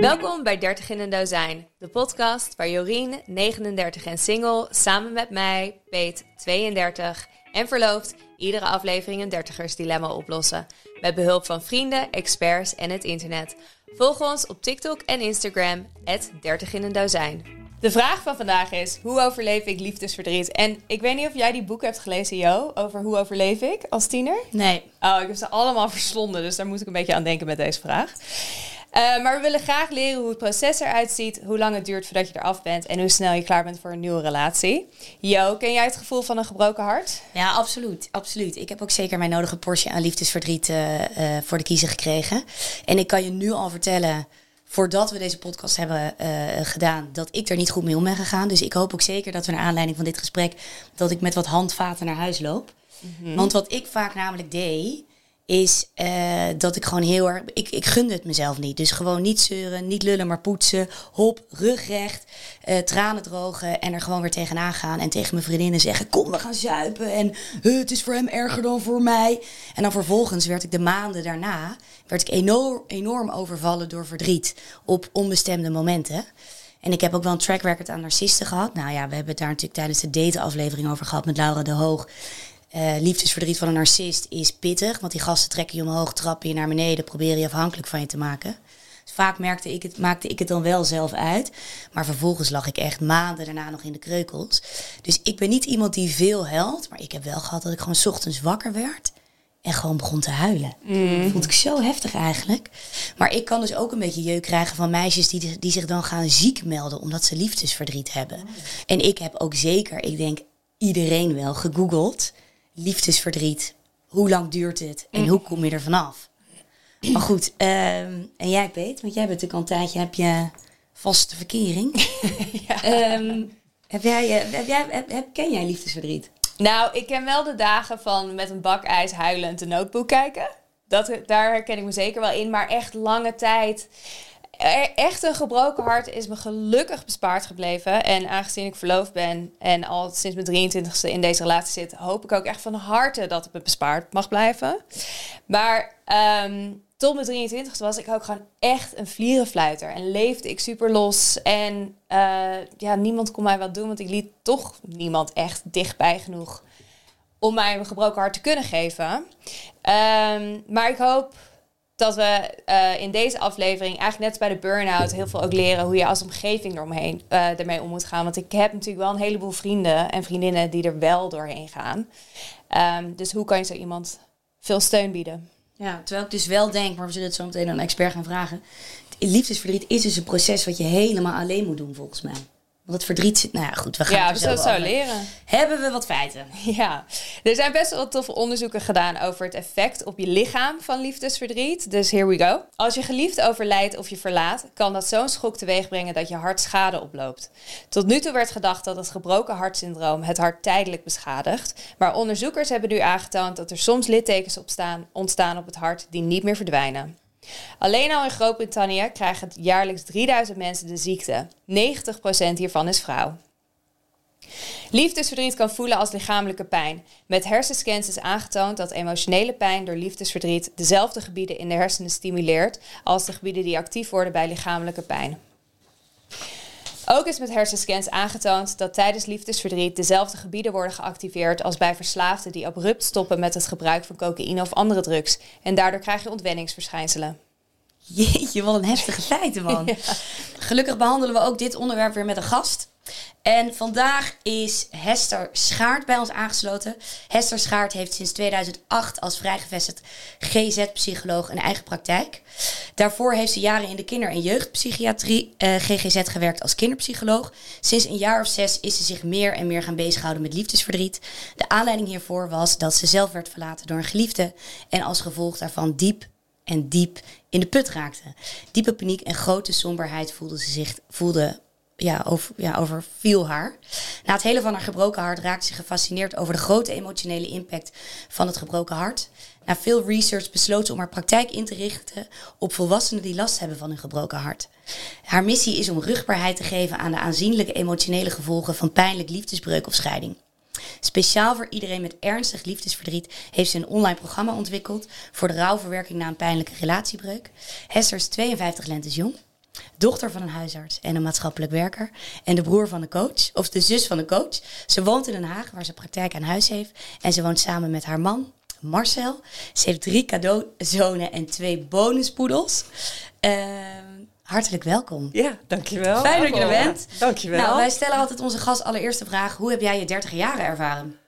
Welkom bij 30 in een dozijn, de podcast waar Jorien, 39 en single, samen met mij, Peet, 32 en verloofd, iedere aflevering een dertigersdilemma oplossen. Met behulp van vrienden, experts en het internet. Volg ons op TikTok en Instagram, 30 in een dozijn. De vraag van vandaag is, hoe overleef ik liefdesverdriet? En ik weet niet of jij die boek hebt gelezen, Jo, over hoe overleef ik als tiener? Nee. Oh, ik heb ze allemaal verslonden, dus daar moet ik een beetje aan denken met deze vraag. Uh, maar we willen graag leren hoe het proces eruit ziet, hoe lang het duurt voordat je eraf bent en hoe snel je klaar bent voor een nieuwe relatie. Jo, ken jij het gevoel van een gebroken hart? Ja, absoluut. absoluut. Ik heb ook zeker mijn nodige portie aan liefdesverdriet uh, uh, voor de kiezer gekregen. En ik kan je nu al vertellen, voordat we deze podcast hebben gedaan, dat ik er niet goed mee om ben gegaan. Dus ik hoop ook zeker dat we naar aanleiding van dit gesprek, dat ik met wat handvaten naar huis loop. Mm -hmm. Want wat ik vaak namelijk deed is uh, dat ik gewoon heel erg. Ik, ik gunde het mezelf niet. Dus gewoon niet zeuren, niet lullen, maar poetsen. Hop, rugrecht, uh, tranen drogen en er gewoon weer tegenaan gaan. En tegen mijn vriendinnen zeggen: Kom, we gaan zuipen. En het is voor hem erger dan voor mij. En dan vervolgens werd ik de maanden daarna werd ik enorm, enorm overvallen door verdriet op onbestemde momenten. En ik heb ook wel een track record aan narcisten gehad. Nou ja, we hebben het daar natuurlijk tijdens de date-aflevering over gehad met Laura de Hoog. Uh, liefdesverdriet van een narcist is pittig. Want die gasten trekken je omhoog, trappen je naar beneden, proberen je afhankelijk van je te maken. Dus vaak merkte ik het, maakte ik het dan wel zelf uit. Maar vervolgens lag ik echt maanden daarna nog in de kreukels. Dus ik ben niet iemand die veel helpt. Maar ik heb wel gehad dat ik gewoon 's ochtends wakker werd. En gewoon begon te huilen. Mm. Dat vond ik zo heftig eigenlijk. Maar ik kan dus ook een beetje jeuk krijgen van meisjes die, die zich dan gaan ziek melden. Omdat ze liefdesverdriet hebben. Mm. En ik heb ook zeker, ik denk iedereen wel, gegoogeld liefdesverdriet. Hoe lang duurt het en hoe kom je er vanaf? Maar goed, um, en jij Peet, want jij bent natuurlijk al een tijdje, heb je vaste verkering. ja. um, heb jij, heb jij, heb, heb, ken jij liefdesverdriet? Nou, ik ken wel de dagen van met een bak ijs huilend een notebook kijken. Dat, daar herken ik me zeker wel in, maar echt lange tijd echt een gebroken hart is me gelukkig bespaard gebleven. En aangezien ik verloofd ben en al sinds mijn 23ste in deze relatie zit, hoop ik ook echt van harte dat het me bespaard mag blijven. Maar um, tot mijn 23ste was ik ook gewoon echt een vlierenfluiter. En leefde ik super los. En uh, ja, niemand kon mij wat doen, want ik liet toch niemand echt dichtbij genoeg om mij een gebroken hart te kunnen geven. Um, maar ik hoop dat we uh, in deze aflevering, eigenlijk net bij de burn-out, heel veel ook leren hoe je als omgeving eromheen, uh, ermee om moet gaan. Want ik heb natuurlijk wel een heleboel vrienden en vriendinnen die er wel doorheen gaan. Um, dus hoe kan je zo iemand veel steun bieden? Ja, terwijl ik dus wel denk, maar we zullen het zo meteen aan een expert gaan vragen. Liefdesverdriet is dus een proces wat je helemaal alleen moet doen, volgens mij. Want het verdriet zit. Nou ja, goed, we gaan ja, het zo leren. Hebben we wat feiten? Ja, er zijn best wel toffe onderzoeken gedaan over het effect op je lichaam van liefdesverdriet. Dus here we go. Als je geliefd overlijdt of je verlaat, kan dat zo'n schok teweeg brengen dat je hart schade oploopt. Tot nu toe werd gedacht dat het gebroken hartsyndroom het hart tijdelijk beschadigt. Maar onderzoekers hebben nu aangetoond dat er soms littekens ontstaan op het hart die niet meer verdwijnen. Alleen al in Groot-Brittannië krijgen jaarlijks 3000 mensen de ziekte. 90% hiervan is vrouw. Liefdesverdriet kan voelen als lichamelijke pijn. Met hersenscans is aangetoond dat emotionele pijn door liefdesverdriet dezelfde gebieden in de hersenen stimuleert als de gebieden die actief worden bij lichamelijke pijn. Ook is met hersenscans aangetoond dat tijdens liefdesverdriet dezelfde gebieden worden geactiveerd als bij verslaafden die abrupt stoppen met het gebruik van cocaïne of andere drugs. En daardoor krijg je ontwenningsverschijnselen. Jeetje, wat een heftige feiten, man. Ja. Gelukkig behandelen we ook dit onderwerp weer met een gast. En vandaag is Hester Schaart bij ons aangesloten. Hester Schaart heeft sinds 2008 als vrijgevestigd GZ-psycholoog een eigen praktijk. Daarvoor heeft ze jaren in de kinder- en jeugdpsychiatrie uh, GGZ gewerkt als kinderpsycholoog. Sinds een jaar of zes is ze zich meer en meer gaan bezighouden met liefdesverdriet. De aanleiding hiervoor was dat ze zelf werd verlaten door een geliefde en als gevolg daarvan diep en diep in de put raakte. Diepe paniek en grote somberheid voelde ze zich voelde ja, over, ja, overviel haar. Na het hele van haar gebroken hart raakte ze gefascineerd over de grote emotionele impact van het gebroken hart. Na veel research besloot ze om haar praktijk in te richten op volwassenen die last hebben van hun gebroken hart. Haar missie is om rugbaarheid te geven aan de aanzienlijke emotionele gevolgen van pijnlijk liefdesbreuk of scheiding. Speciaal voor iedereen met ernstig liefdesverdriet heeft ze een online programma ontwikkeld voor de rouwverwerking na een pijnlijke relatiebreuk. Hester is 52 lentes jong. Dochter van een huisarts en een maatschappelijk werker. En de broer van de coach, of de zus van de coach. Ze woont in Den Haag, waar ze praktijk aan huis heeft. En ze woont samen met haar man, Marcel. Ze heeft drie cadeauzonen en twee bonuspoedels. Uh, hartelijk welkom. Ja, dankjewel. Fijn dat je er bent. Dankjewel. Nou, wij stellen altijd onze gast allereerste vraag. Hoe heb jij je 30 jaren ervaren?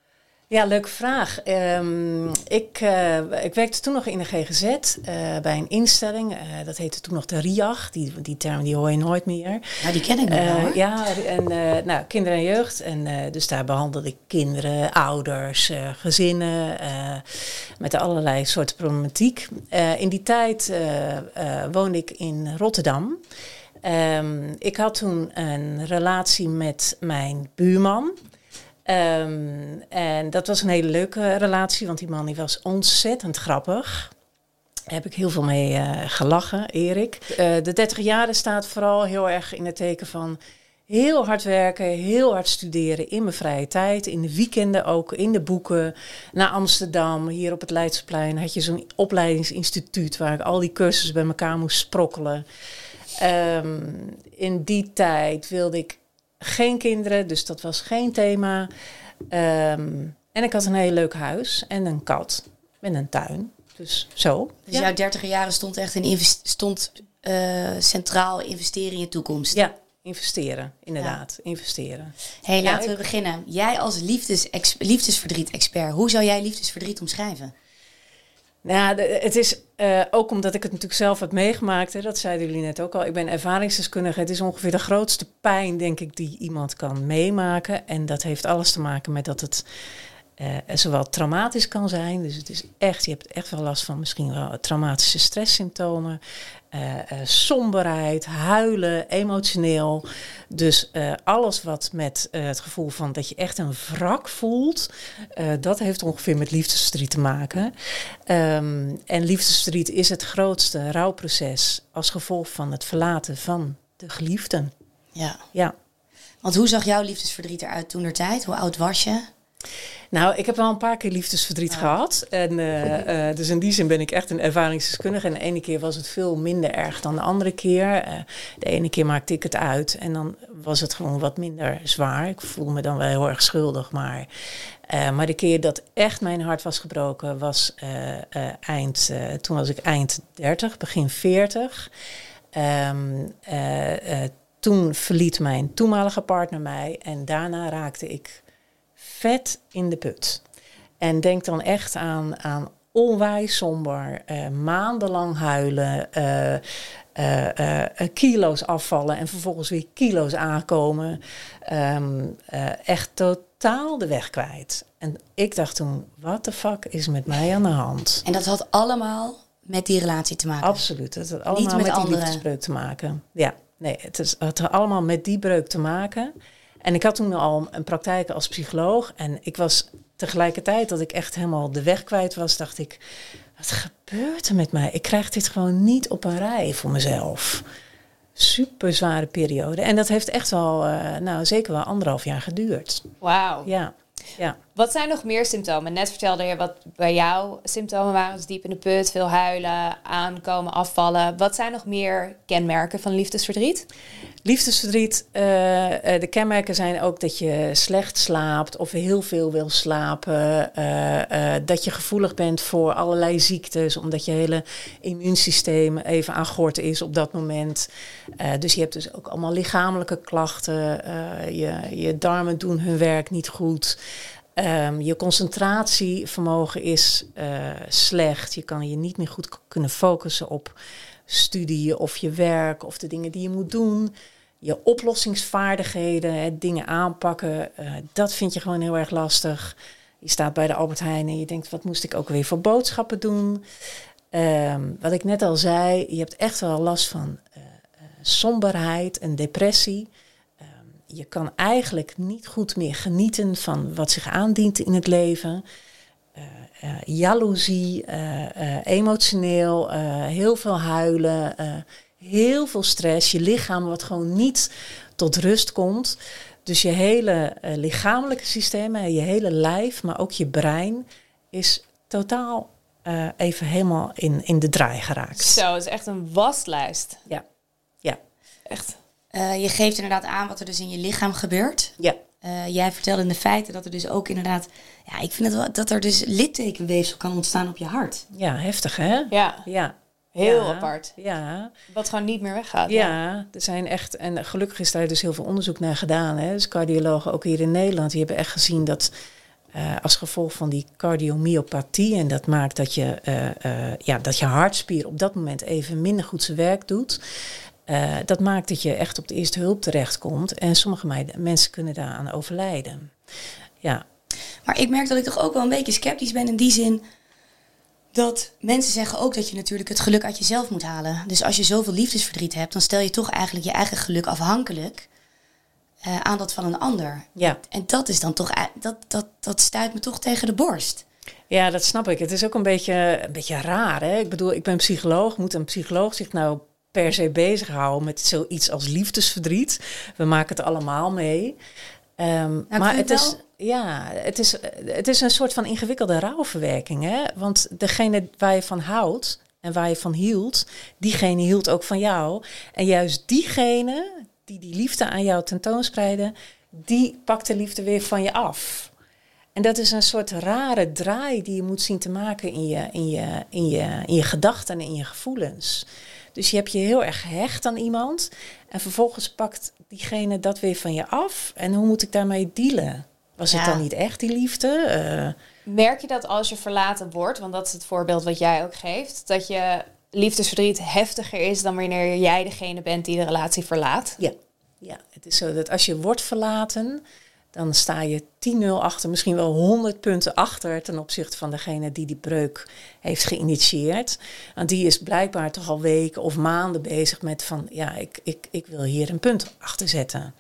Ja, leuke vraag. Um, ik, uh, ik werkte toen nog in de GGZ uh, bij een instelling. Uh, dat heette toen nog de RIAG. Die, die term die hoor je nooit meer. Nou, die ken ik nog wel. Ja, en nou, kinderen en jeugd. En dus daar behandelde ik kinderen, ouders, gezinnen. met allerlei soorten problematiek. in die tijd woonde ik in Rotterdam. Um, ik had toen een relatie met mijn buurman. Um, en dat was een hele leuke relatie, want die man die was ontzettend grappig. Daar heb ik heel veel mee uh, gelachen, Erik. Uh, de 30 jaren staat vooral heel erg in het teken van heel hard werken, heel hard studeren in mijn vrije tijd. In de weekenden ook, in de boeken. Naar Amsterdam, hier op het Leidseplein, had je zo'n opleidingsinstituut waar ik al die cursussen bij elkaar moest sprokkelen. Um, in die tijd wilde ik geen kinderen, dus dat was geen thema. Um, en ik had een heel leuk huis en een kat en een tuin. Dus zo. Dus ja. jouw 30 jaren stond echt in stond uh, centraal investeren in je toekomst. Ja, investeren, inderdaad. Ja. Investeren. hey, laten ja, we ik... beginnen. Jij als liefdes liefdesverdriet-expert, hoe zou jij liefdesverdriet omschrijven? Nou, het is uh, ook omdat ik het natuurlijk zelf heb meegemaakt. Hè, dat zeiden jullie net ook al. Ik ben ervaringsdeskundige. Het is ongeveer de grootste pijn, denk ik, die iemand kan meemaken. En dat heeft alles te maken met dat het uh, zowel traumatisch kan zijn. Dus het is echt, je hebt echt wel last van misschien wel traumatische stresssymptomen. Uh, uh, somberheid, huilen, emotioneel. Dus alles wat met het gevoel van dat je echt een wrak voelt, dat heeft ongeveer met liefdesverdriet te maken. Um, en liefdesverdriet is het grootste rouwproces als gevolg van het verlaten van de geliefden. Ja. ja. Want hoe zag jouw liefdesverdriet eruit toen er tijd? Hoe oud was je? Nou, ik heb wel een paar keer liefdesverdriet oh. gehad. En, uh, uh, dus in die zin ben ik echt een ervaringsdeskundige. En de ene keer was het veel minder erg dan de andere keer. Uh, de ene keer maakte ik het uit en dan was het gewoon wat minder zwaar. Ik voel me dan wel heel erg schuldig. Maar, maar de keer dat echt mijn hart was gebroken was eind... toen was ik eind 30, begin 40. Um, toen verliet mijn toenmalige partner mij en daarna raakte ik vet in de put. En denk dan echt aan, aan onwijs somber, uh, maandenlang huilen, uh, uh, kilo's afvallen en vervolgens weer kilo's aankomen. Um, echt totaal de weg kwijt. En ik dacht toen, wat de fuck is met mij aan de hand? En dat had allemaal met die relatie te maken? Absoluut, het had allemaal Niet met, met die liefdesbreuk te maken. Ja, nee, het, is, het had allemaal met die breuk te maken. En ik had toen al een praktijk als psycholoog. En ik was tegelijkertijd dat ik echt helemaal de weg kwijt was, dacht ik, wat gebeurt er met mij? Ik krijg dit gewoon niet op een rij voor mezelf. Super zware periode. En dat heeft echt wel, uh, nou zeker wel anderhalf jaar geduurd. Wauw. Ja. Ja. Wat zijn nog meer symptomen? Net vertelde je wat bij jou symptomen waren. Dus diep in de put, veel huilen, aankomen, afvallen. Wat zijn nog meer kenmerken van liefdesverdriet? Liefdesverdriet, uh, de kenmerken zijn ook dat je slecht slaapt of heel veel wil slapen. Uh, dat je gevoelig bent voor allerlei ziektes, omdat je hele immuunsysteem even aan gort is op dat moment. dus je hebt dus ook allemaal lichamelijke klachten. je, je darmen doen hun werk niet goed. Um, je concentratievermogen is slecht. Je kan je niet meer goed kunnen focussen op studie of je werk of de dingen die je moet doen je oplossingsvaardigheden, hè, dingen aanpakken, uh, dat vind je gewoon heel erg lastig. Je staat bij de Albert Heijn en je denkt, wat moest ik ook weer voor boodschappen doen? Um, wat ik net al zei, je hebt echt wel last van uh, somberheid en depressie. Je kan eigenlijk niet goed meer genieten van wat zich aandient in het leven. Uh, jaloezie, emotioneel, heel veel huilen heel veel stress, je lichaam wat gewoon niet tot rust komt. Dus je hele lichamelijke systeem, je hele lijf, maar ook je brein is totaal even helemaal in, in de draai geraakt. Zo, het is echt een waslijst. Ja. ja. Eh, je geeft inderdaad aan wat er dus in je lichaam gebeurt. Ja. Eh, jij vertelde in de feiten dat er dus ook inderdaad... Ja, ik vind het wel dat er dus littekenweefsel kan ontstaan op je hart. Ja, heftig hè? Ja, Ja. heel Ja. apart. Ja, Wat gewoon niet meer weggaat. ja, er zijn echt, en gelukkig is daar dus heel veel onderzoek naar gedaan. Hè. Dus cardiologen ook hier in Nederland, die hebben echt gezien dat eh, als gevolg van die cardiomyopathie, en dat maakt dat je, eh, eh, ja, dat je hartspier op dat moment even minder goed zijn werk doet. Eh, dat maakt dat je echt op de eerste hulp terechtkomt. En sommige meiden- mensen kunnen daaraan overlijden. Ja, Maar ik merk dat ik toch ook wel een beetje sceptisch ben in die zin... dat mensen zeggen ook dat je natuurlijk het geluk uit jezelf moet halen. Dus als je zoveel liefdesverdriet hebt... dan stel je toch eigenlijk je eigen geluk afhankelijk... eh, aan dat van een ander. ja. En dat is dan toch... ei- Dat, dat, dat stuit me toch tegen de borst. Ja, dat snap ik. Het is ook een beetje, een beetje raar. Hè? Ik bedoel, ik ben psycholoog. Moet een psycholoog zich nou per se bezighouden met zoiets als liefdesverdriet? We maken het allemaal mee. Ehm, maar Nou, het wel- is, ja, het, is, het is een soort van ingewikkelde rouwverwerking. Hè? Want degene waar je van houdt en waar je van hield, diegene hield ook van jou. En juist diegene die die liefde aan jou tentoonspreiden, die pakt de liefde weer van je af. En dat is een soort rare draai die je moet zien te maken in je, in je, in je, in je gedachten en in je gevoelens. Dus je hebt je heel erg gehecht aan iemand en vervolgens pakt diegene dat weer van je af. En hoe moet ik daarmee dealen? Was het dan niet echt die liefde? Eh, Merk je dat als je verlaten wordt, want dat is het voorbeeld wat jij ook geeft, dat je liefdesverdriet heftiger is dan wanneer jij degene bent die de relatie verlaat? ja. ja, het is zo dat als je wordt verlaten, dan sta je 10-0 achter, misschien wel 100 punten achter ten opzichte van degene die die breuk heeft geïnitieerd. Want die is blijkbaar toch al weken of maanden bezig met van, ja, ik, ik, ik wil hier een punt achter zetten.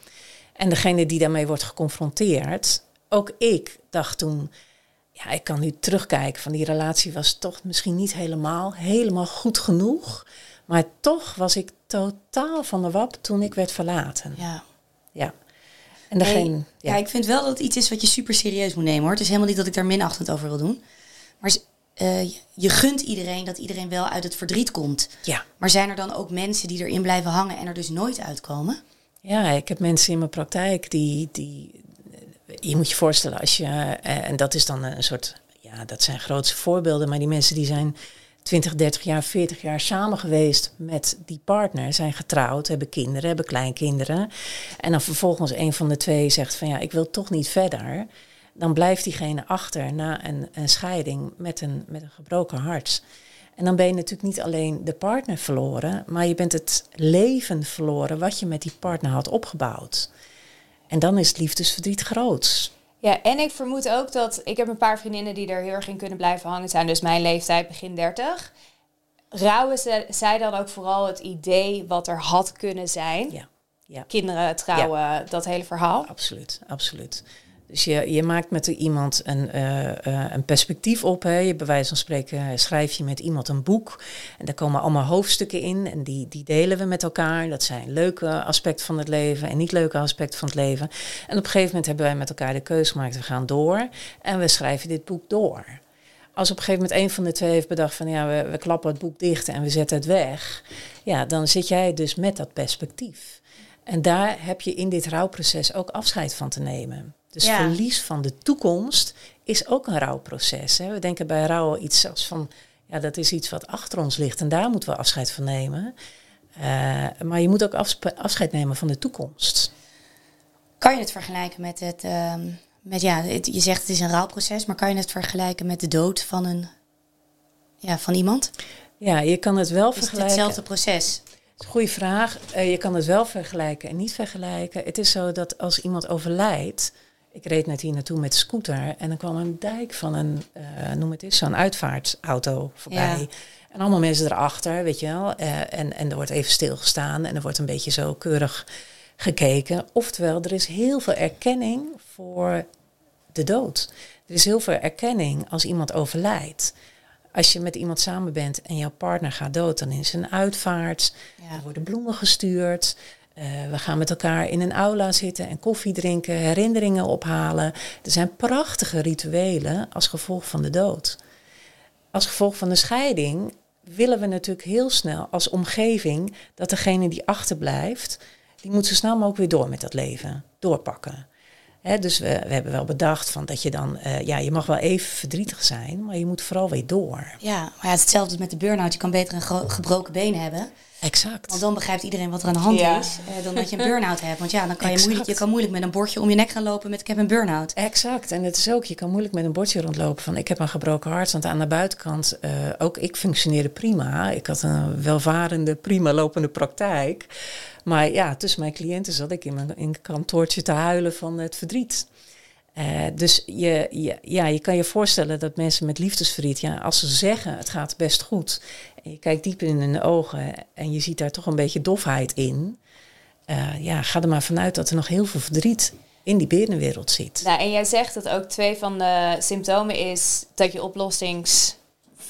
En degene die daarmee wordt geconfronteerd, ook ik dacht toen, ja, ik kan nu terugkijken van die relatie was toch misschien niet helemaal, helemaal goed genoeg. Maar toch was ik totaal van de wap toen ik werd verlaten. Ja. Ja. En degene, Hey, ja. ja. ik vind wel dat het iets is wat je super serieus moet nemen hoor. Het is helemaal niet dat ik daar minachtend over wil doen. Maar eh, je- je gunt iedereen dat iedereen wel uit het verdriet komt. ja. Maar zijn er dan ook mensen die erin blijven hangen en er dus nooit uitkomen? Ja, ik heb mensen in mijn praktijk die, die je moet je voorstellen als je, eh, en dat is dan een soort, ja, dat zijn grootste voorbeelden, maar die mensen die zijn 20, 30 jaar, 40 jaar samen geweest met die partner, zijn getrouwd, hebben kinderen, hebben kleinkinderen. En dan vervolgens een van de twee zegt van ja, ik wil toch niet verder. Dan blijft diegene achter na een, een scheiding met een, met een gebroken hart. En dan ben je natuurlijk niet alleen de partner verloren, maar je bent het leven verloren wat je met die partner had opgebouwd. En dan is het liefdesverdriet groot. Ja, en ik vermoed ook dat ik heb een paar vriendinnen die er heel erg in kunnen blijven hangen zijn, dus mijn leeftijd begin 30. Rouwen ze, zij dan ook vooral het idee wat er had kunnen zijn? Ja, ja. Kinderen, trouwen, dat hele verhaal. Absoluut, absoluut. Dus je, je maakt met iemand een, eh, eh, een perspectief op. Hè. Je, bij wijze van spreken schrijf je met iemand een boek. En daar komen allemaal hoofdstukken in. En die, die delen we met elkaar. Dat zijn leuke aspecten van het leven en niet leuke aspecten van het leven. En op een gegeven moment hebben wij met elkaar de keuze gemaakt. We gaan door en we schrijven dit boek door. Als op een gegeven moment een van de twee heeft bedacht van ja, we, we klappen het boek dicht en we zetten het weg. Ja, dan zit jij dus met dat perspectief. En daar heb je in dit rouwproces ook afscheid van te nemen. Dus Ja. verlies van de toekomst is ook een rouwproces. Hè. We denken bij rouw iets als van, ja, dat is iets wat achter ons ligt en daar moeten we afscheid van nemen. Eh, maar je moet ook afscheid nemen van de toekomst. Kan je het vergelijken met het, ehm, met ja, het- je zegt het is een rouwproces, maar kan je het vergelijken met de dood van een, ja, van iemand? Ja, je kan het wel Is het vergelijken. hetzelfde proces? Goeie vraag. Eh, je kan het wel vergelijken en niet vergelijken. Het is zo dat als iemand overlijdt. Ik reed net hier naartoe met de scooter en dan kwam een dijk van een, eh, noem het eens, zo'n uitvaartauto voorbij. Ja. En allemaal mensen erachter, weet je wel. Eh, en, en er wordt even stilgestaan en er wordt een beetje zo keurig gekeken. Oftewel, er is heel veel erkenning voor de dood. Er is heel veel erkenning als iemand overlijdt. Als je met iemand samen bent en jouw partner gaat dood, dan is een uitvaart. Ja. Er worden bloemen gestuurd. Eh, we gaan met elkaar in een aula zitten en koffie drinken, herinneringen ophalen. Er zijn prachtige rituelen als gevolg van de dood. Als gevolg van de scheiding willen we natuurlijk heel snel als omgeving dat degene die achterblijft die moet zo snel mogelijk weer door met dat leven, doorpakken. Hè, dus we, we hebben wel bedacht van dat je dan, eh, ja, je mag wel even verdrietig zijn, maar je moet vooral weer door. Ja, maar ja, het is hetzelfde met de burn-out. Je kan beter een gebroken been hebben. Exact. Want dan begrijpt iedereen wat er aan de hand Ja. is. eh, dan dat je een burn-out hebt. Want ja, dan kan je Exact. moeilijk, je kan moeilijk met een bordje om je nek gaan lopen met ik heb een burn-out. Exact. En het is ook, je kan moeilijk met een bordje rondlopen van ik heb een gebroken hart. Want aan de buitenkant, eh, ook ik functioneerde prima. Ik had een welvarende, prima lopende praktijk. Maar ja, tussen mijn cliënten zat ik in mijn kantoortje te huilen van het verdriet. Eh, dus je, je, ja, je kan je voorstellen dat mensen met liefdesverdriet, ja, als ze zeggen het gaat best goed, en je kijkt diep in hun ogen en je ziet daar toch een beetje dofheid in, eh, ja, ga er maar vanuit dat er nog heel veel verdriet in die binnenwereld zit. Nou, en jij zegt dat ook twee van de symptomen is dat je oplossings...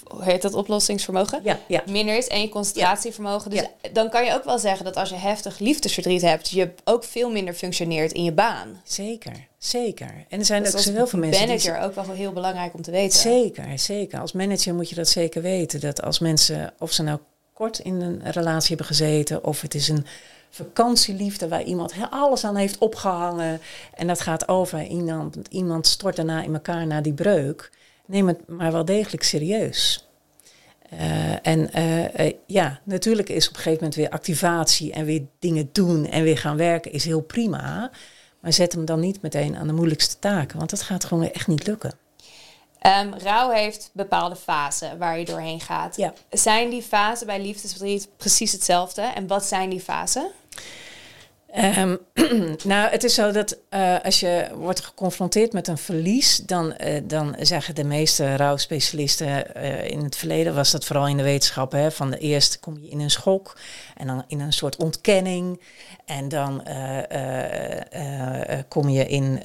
Hoe heet dat? Oplossingsvermogen? Ja, ja. minder is en je concentratievermogen. Dus dan kan je ook wel zeggen dat als je heftig liefdesverdriet hebt, je ook veel minder functioneert in je baan. Zeker, zeker. En er zijn Dus ook zoveel mensen die... manager ook wel heel belangrijk om te weten. Zeker, zeker. Als manager moet je dat zeker weten. Dat als mensen, of ze nou kort in een relatie hebben gezeten, of het is een vakantieliefde waar iemand alles aan heeft opgehangen en dat gaat over, iemand, iemand stort daarna in elkaar na die breuk, neem het maar wel degelijk serieus. Eh, en eh, eh, ja, natuurlijk is op een gegeven moment weer activatie en weer dingen doen en weer gaan werken is heel prima. Maar zet hem dan niet meteen aan de moeilijkste taken, want dat gaat gewoon echt niet lukken. Ehm, rouw heeft bepaalde fasen waar je doorheen gaat. Ja. Zijn die fasen bij liefdesverdriet precies hetzelfde? En wat zijn die fasen? Ehm, nou, het is zo dat eh, als je wordt geconfronteerd met een verlies, dan, eh, dan zeggen de meeste rouwspecialisten eh, in het verleden was dat vooral in de wetenschap. Hè, van de eerst kom je in een schok en dan in een soort ontkenning. En dan kom je in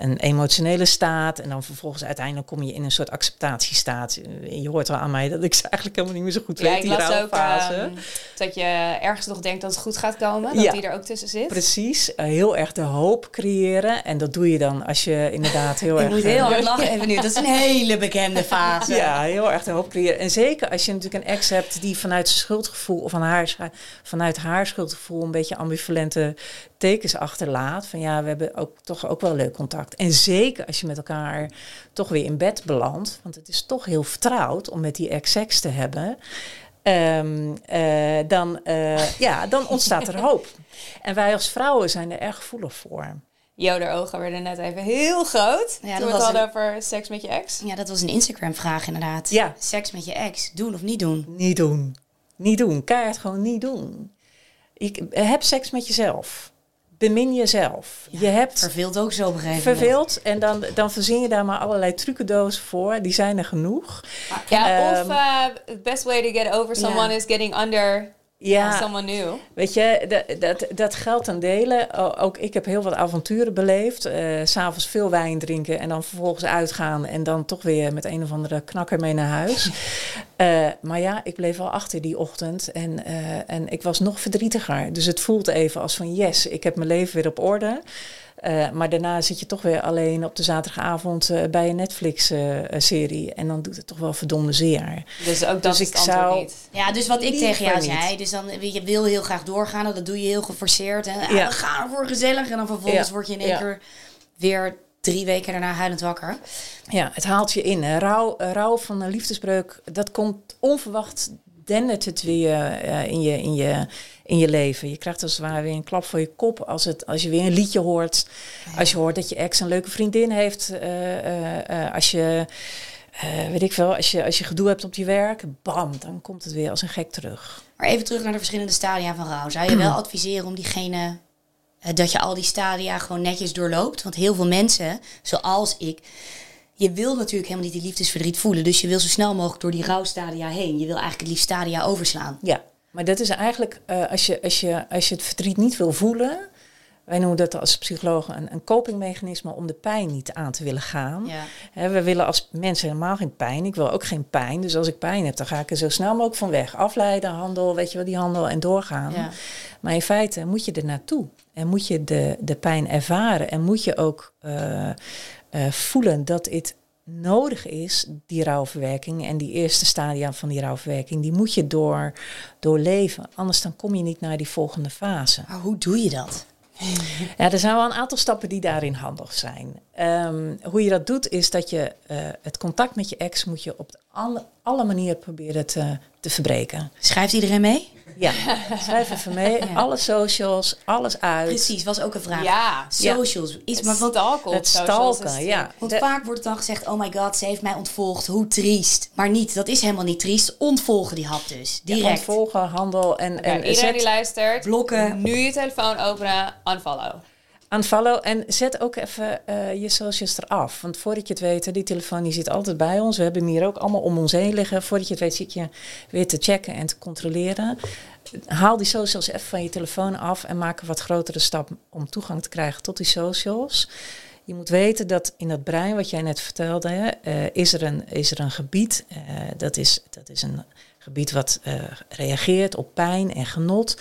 een emotionele staat. En dan vervolgens uiteindelijk kom je in een soort acceptatiestaat. Je hoort wel aan mij dat ik ze eigenlijk helemaal niet meer zo goed Ja, weet, ik die las ook ehm, dat je ergens nog denkt dat het goed gaat komen. Dat Ja. die er ook tussen zit. Precies, eh, heel erg de hoop creëren. En dat doe je dan als je inderdaad heel Ik erg... moet eh, heel hard lachen even nu. Dat is een hele bekende fase. Ja, heel erg de hoop creëren. En zeker als je natuurlijk een ex hebt die vanuit zijn schuldgevoel of van haar, vanuit haar schuldgevoel een beetje ambivalente tekens achterlaat. Van ja, we hebben ook toch ook wel leuk contact. En zeker als je met elkaar toch weer in bed belandt. Want het is toch heel vertrouwd om met die ex seks te hebben. Ehm, eh, dan, eh, ja, dan ontstaat er hoop. En wij als vrouwen zijn er erg gevoelig voor. Jo, de ogen werden net even heel groot. Ja, dat toen we het was hadden een- over seks met je ex. Ja, dat was een Instagram-vraag inderdaad. Ja. Seks met je ex, doen of niet doen? Niet doen. Niet doen. Keihard gewoon niet doen. Ik, heb seks met jezelf. Bemin jezelf. je hebt Verveelt ook zo moment. verveeld en dan, dan verzin je daar maar allerlei trucendozen voor. Die zijn er genoeg. Ja, Ehm, of uh, the best way to get over someone Ja. is getting under Ja, someone new. weet je, dat, dat, dat geldt ten dele. Ook ik heb heel wat avonturen beleefd. Eh, S S'avonds veel wijn drinken en dan vervolgens uitgaan. En dan toch weer met een of andere knakker mee naar huis. Eh, maar ja, ik bleef wel achter die ochtend. En, eh, en ik was nog verdrietiger. Dus het voelt even als van yes, ik heb mijn leven weer op orde. Eh, maar daarna zit je toch weer alleen op de zaterdagavond eh, bij een Netflix-serie. en dan doet het toch wel verdomde zeer. Dus ook dat Dus is ik zou- niet. Ja, dus wat ik tegen jou niet. zei, dus dan je wil heel graag doorgaan, dat doe je heel geforceerd. En ja. Ja. we gaan ervoor gezellig. En dan vervolgens Ja. word je in één Ja. keer weer drie weken daarna huilend wakker. Ja, het haalt je in. Hè. Eh, rouw van een liefdesbreuk, dat komt onverwacht, dendert het weer eh, in, je, in, je, in je leven. Je krijgt als het ware weer een klap voor je kop als, het, als je weer een liedje hoort. Als je hoort dat je ex een leuke vriendin heeft. eh, eh, als je, weet ik veel, als je, als je gedoe hebt op je werk, bam, dan komt het weer als een gek terug. Maar even terug naar de verschillende stadia van rouw. Zou je wel adviseren om diegene, dat je al die stadia gewoon netjes doorloopt? Want heel veel mensen, zoals ik, je wil natuurlijk helemaal niet die liefdesverdriet voelen. Dus je wil zo snel mogelijk door die rouwstadia heen. Je wil eigenlijk het liefst stadia overslaan. Ja, maar dat is eigenlijk, eh, als, je, als, je, als je het verdriet niet wil voelen, wij noemen dat als psychologen een, een copingmechanisme om de pijn niet aan te willen gaan. Ja. We willen als mensen helemaal geen pijn. Ik wil ook geen pijn. Dus als ik pijn heb, dan ga ik er zo snel mogelijk van weg. Afleiden, handel, weet je wel, die handel en doorgaan. Ja. Maar in feite moet je er naartoe. En moet je de, de pijn ervaren. En moet je ook eh, eh, voelen dat het nodig is, die rouwverwerking en die eerste stadia van die rouwverwerking, die moet je door, doorleven. Anders dan kom je niet naar die volgende fase. Maar hoe doe je dat? Ja, er zijn wel een aantal stappen die daarin handig zijn. Ehm, hoe je dat doet, is dat je eh, het contact met je ex moet je op alle, alle manieren proberen te, te verbreken. Schrijft iedereen mee? Ja, schrijf even mee. Alle socials, alles uit. Precies, was ook een vraag. Ja. Socials. Iets, maar wat, stalken op Het socials stalken, ja. want De- vaak wordt dan gezegd, oh my god, ze heeft mij ontvolgd. Hoe triest. Maar niet, dat is helemaal niet triest. Ontvolgen die hap dus. ja, Direct. ontvolgen, handel en, Oké, en iedereen zet die luistert, Blokken. nu je telefoon openen, unfollow. Unfollow en zet ook even eh, je socials eraf. Want voordat je het weet, die telefoon die zit altijd bij ons. We hebben hem hier ook allemaal om ons heen liggen. Voordat je het weet zit je weer te checken en te controleren. Haal die socials even van je telefoon af en maak een wat grotere stap om toegang te krijgen tot die socials. Je moet weten dat in dat brein, wat jij net vertelde, eh, is, er een, is er een gebied. eh, dat, is, dat is een gebied wat reageert op pijn en genot.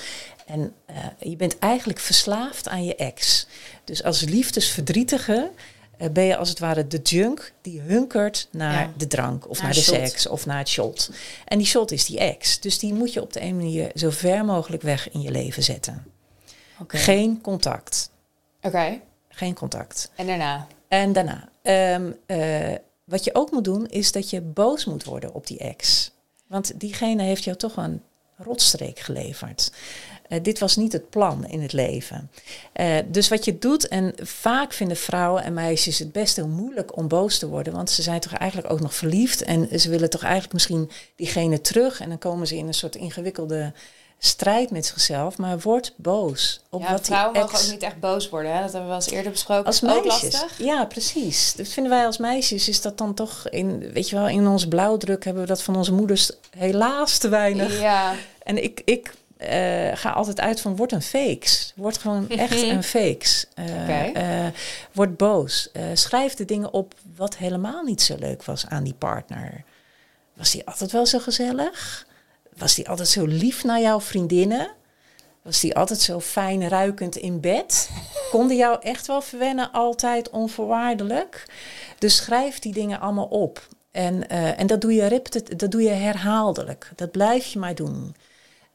En eh, je bent eigenlijk verslaafd aan je ex. Dus als liefdesverdrietige eh, ben je als het ware de junk die hunkert naar Ja. de drank of Naar naar, de shot. seks of naar het shot. En die shot is die ex. Dus die moet je op de een manier zo ver mogelijk weg in je leven zetten. Geen contact. Oké, Geen contact. en daarna? En daarna, ehm, eh, wat je ook moet doen, is dat je boos moet worden op die ex. Want diegene heeft jou toch een rotstreek geleverd. Eh, dit was niet het plan in het leven. Eh, dus wat je doet, en vaak vinden vrouwen en meisjes het best heel moeilijk om boos te worden, want ze zijn toch eigenlijk ook nog verliefd en ze willen toch eigenlijk misschien diegene terug en dan komen ze in een soort ingewikkelde strijd met zichzelf, maar word boos op Ja, wat die vrouwen mogen ex- ook niet echt boos worden. Hè? Dat hebben we wel eens eerder besproken. als ook meisjes. lastig. Ja, precies. Dat vinden wij als meisjes. Is dat dan toch in, weet je wel, in ons blauwdruk hebben we dat van onze moeders helaas te weinig. Ja, En ik, ik eh, ga altijd uit van word een fakes. Word gewoon echt een fakes. Eh, eh, word boos. Schrijf de dingen op wat helemaal niet zo leuk was aan die partner. Was die altijd wel zo gezellig? Was die altijd zo lief naar jouw vriendinnen? Was die altijd zo fijn ruikend in bed? Kon die jou echt wel verwennen, altijd onvoorwaardelijk? Dus schrijf die dingen allemaal op. En, eh, en dat, doe je dat doe je herhaaldelijk. Dat blijf je maar doen.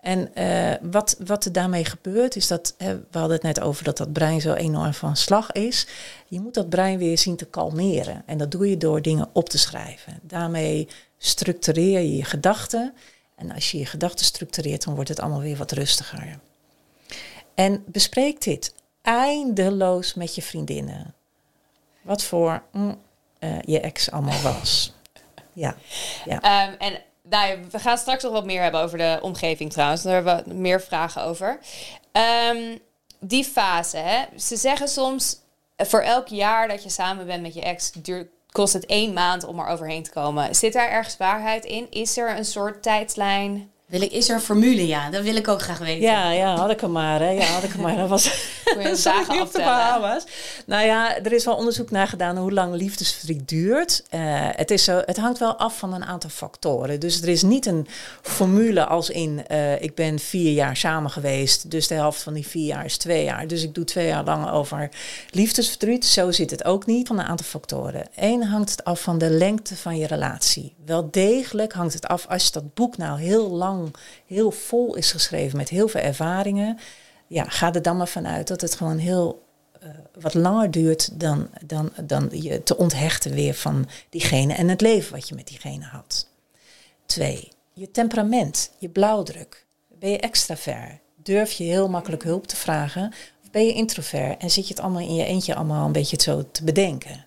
En eh, wat, wat er daarmee gebeurt, is dat, we hadden het net over dat dat brein zo enorm van slag is. Je moet dat brein weer zien te kalmeren. En dat doe je door dingen op te schrijven. Daarmee structureer je je gedachten. En als je je gedachten structureert, dan wordt het allemaal weer wat rustiger. En bespreek dit eindeloos met je vriendinnen. Wat voor mm, eh, je ex allemaal was. Ja, ja. Ehm, en nou, we gaan straks nog wat meer hebben over de omgeving trouwens. Daar hebben we meer vragen over. Ehm, die fase, hè? Ze zeggen soms, voor elk jaar dat je samen bent met je ex, duurt, kost het één maand om er overheen te komen. Zit daar ergens waarheid in? Is er een soort tijdslijn? Wil ik, is er een formule? Ja, dat wil ik ook graag weten. Ja, ja, had ik hem maar. Hè. Ja, had ik hem maar. Dat was niet op de? Bahamas. Nou ja, er is wel onderzoek naar gedaan hoe lang liefdesverdriet duurt. Eh, het, is zo, het hangt wel af van een aantal factoren. Dus er is niet een formule als in... eh, ik ben vier jaar samen geweest, dus de helft van die vier jaar is twee jaar. Dus ik doe twee jaar lang over liefdesverdriet. Zo zit het ook niet van een aantal factoren. Eén hangt het af van de lengte van je relatie. Wel degelijk hangt het af als dat boek nou heel lang, heel vol is geschreven met heel veel ervaringen ja, ga er dan maar vanuit dat het gewoon heel eh, wat langer duurt dan, dan, dan je te onthechten weer van diegene en het leven wat je met diegene had. Twee, je temperament, je blauwdruk. Ben je extravert? Durf je heel makkelijk hulp te vragen? Of ben je introvert en zit je het allemaal in je eentje allemaal een beetje zo te bedenken?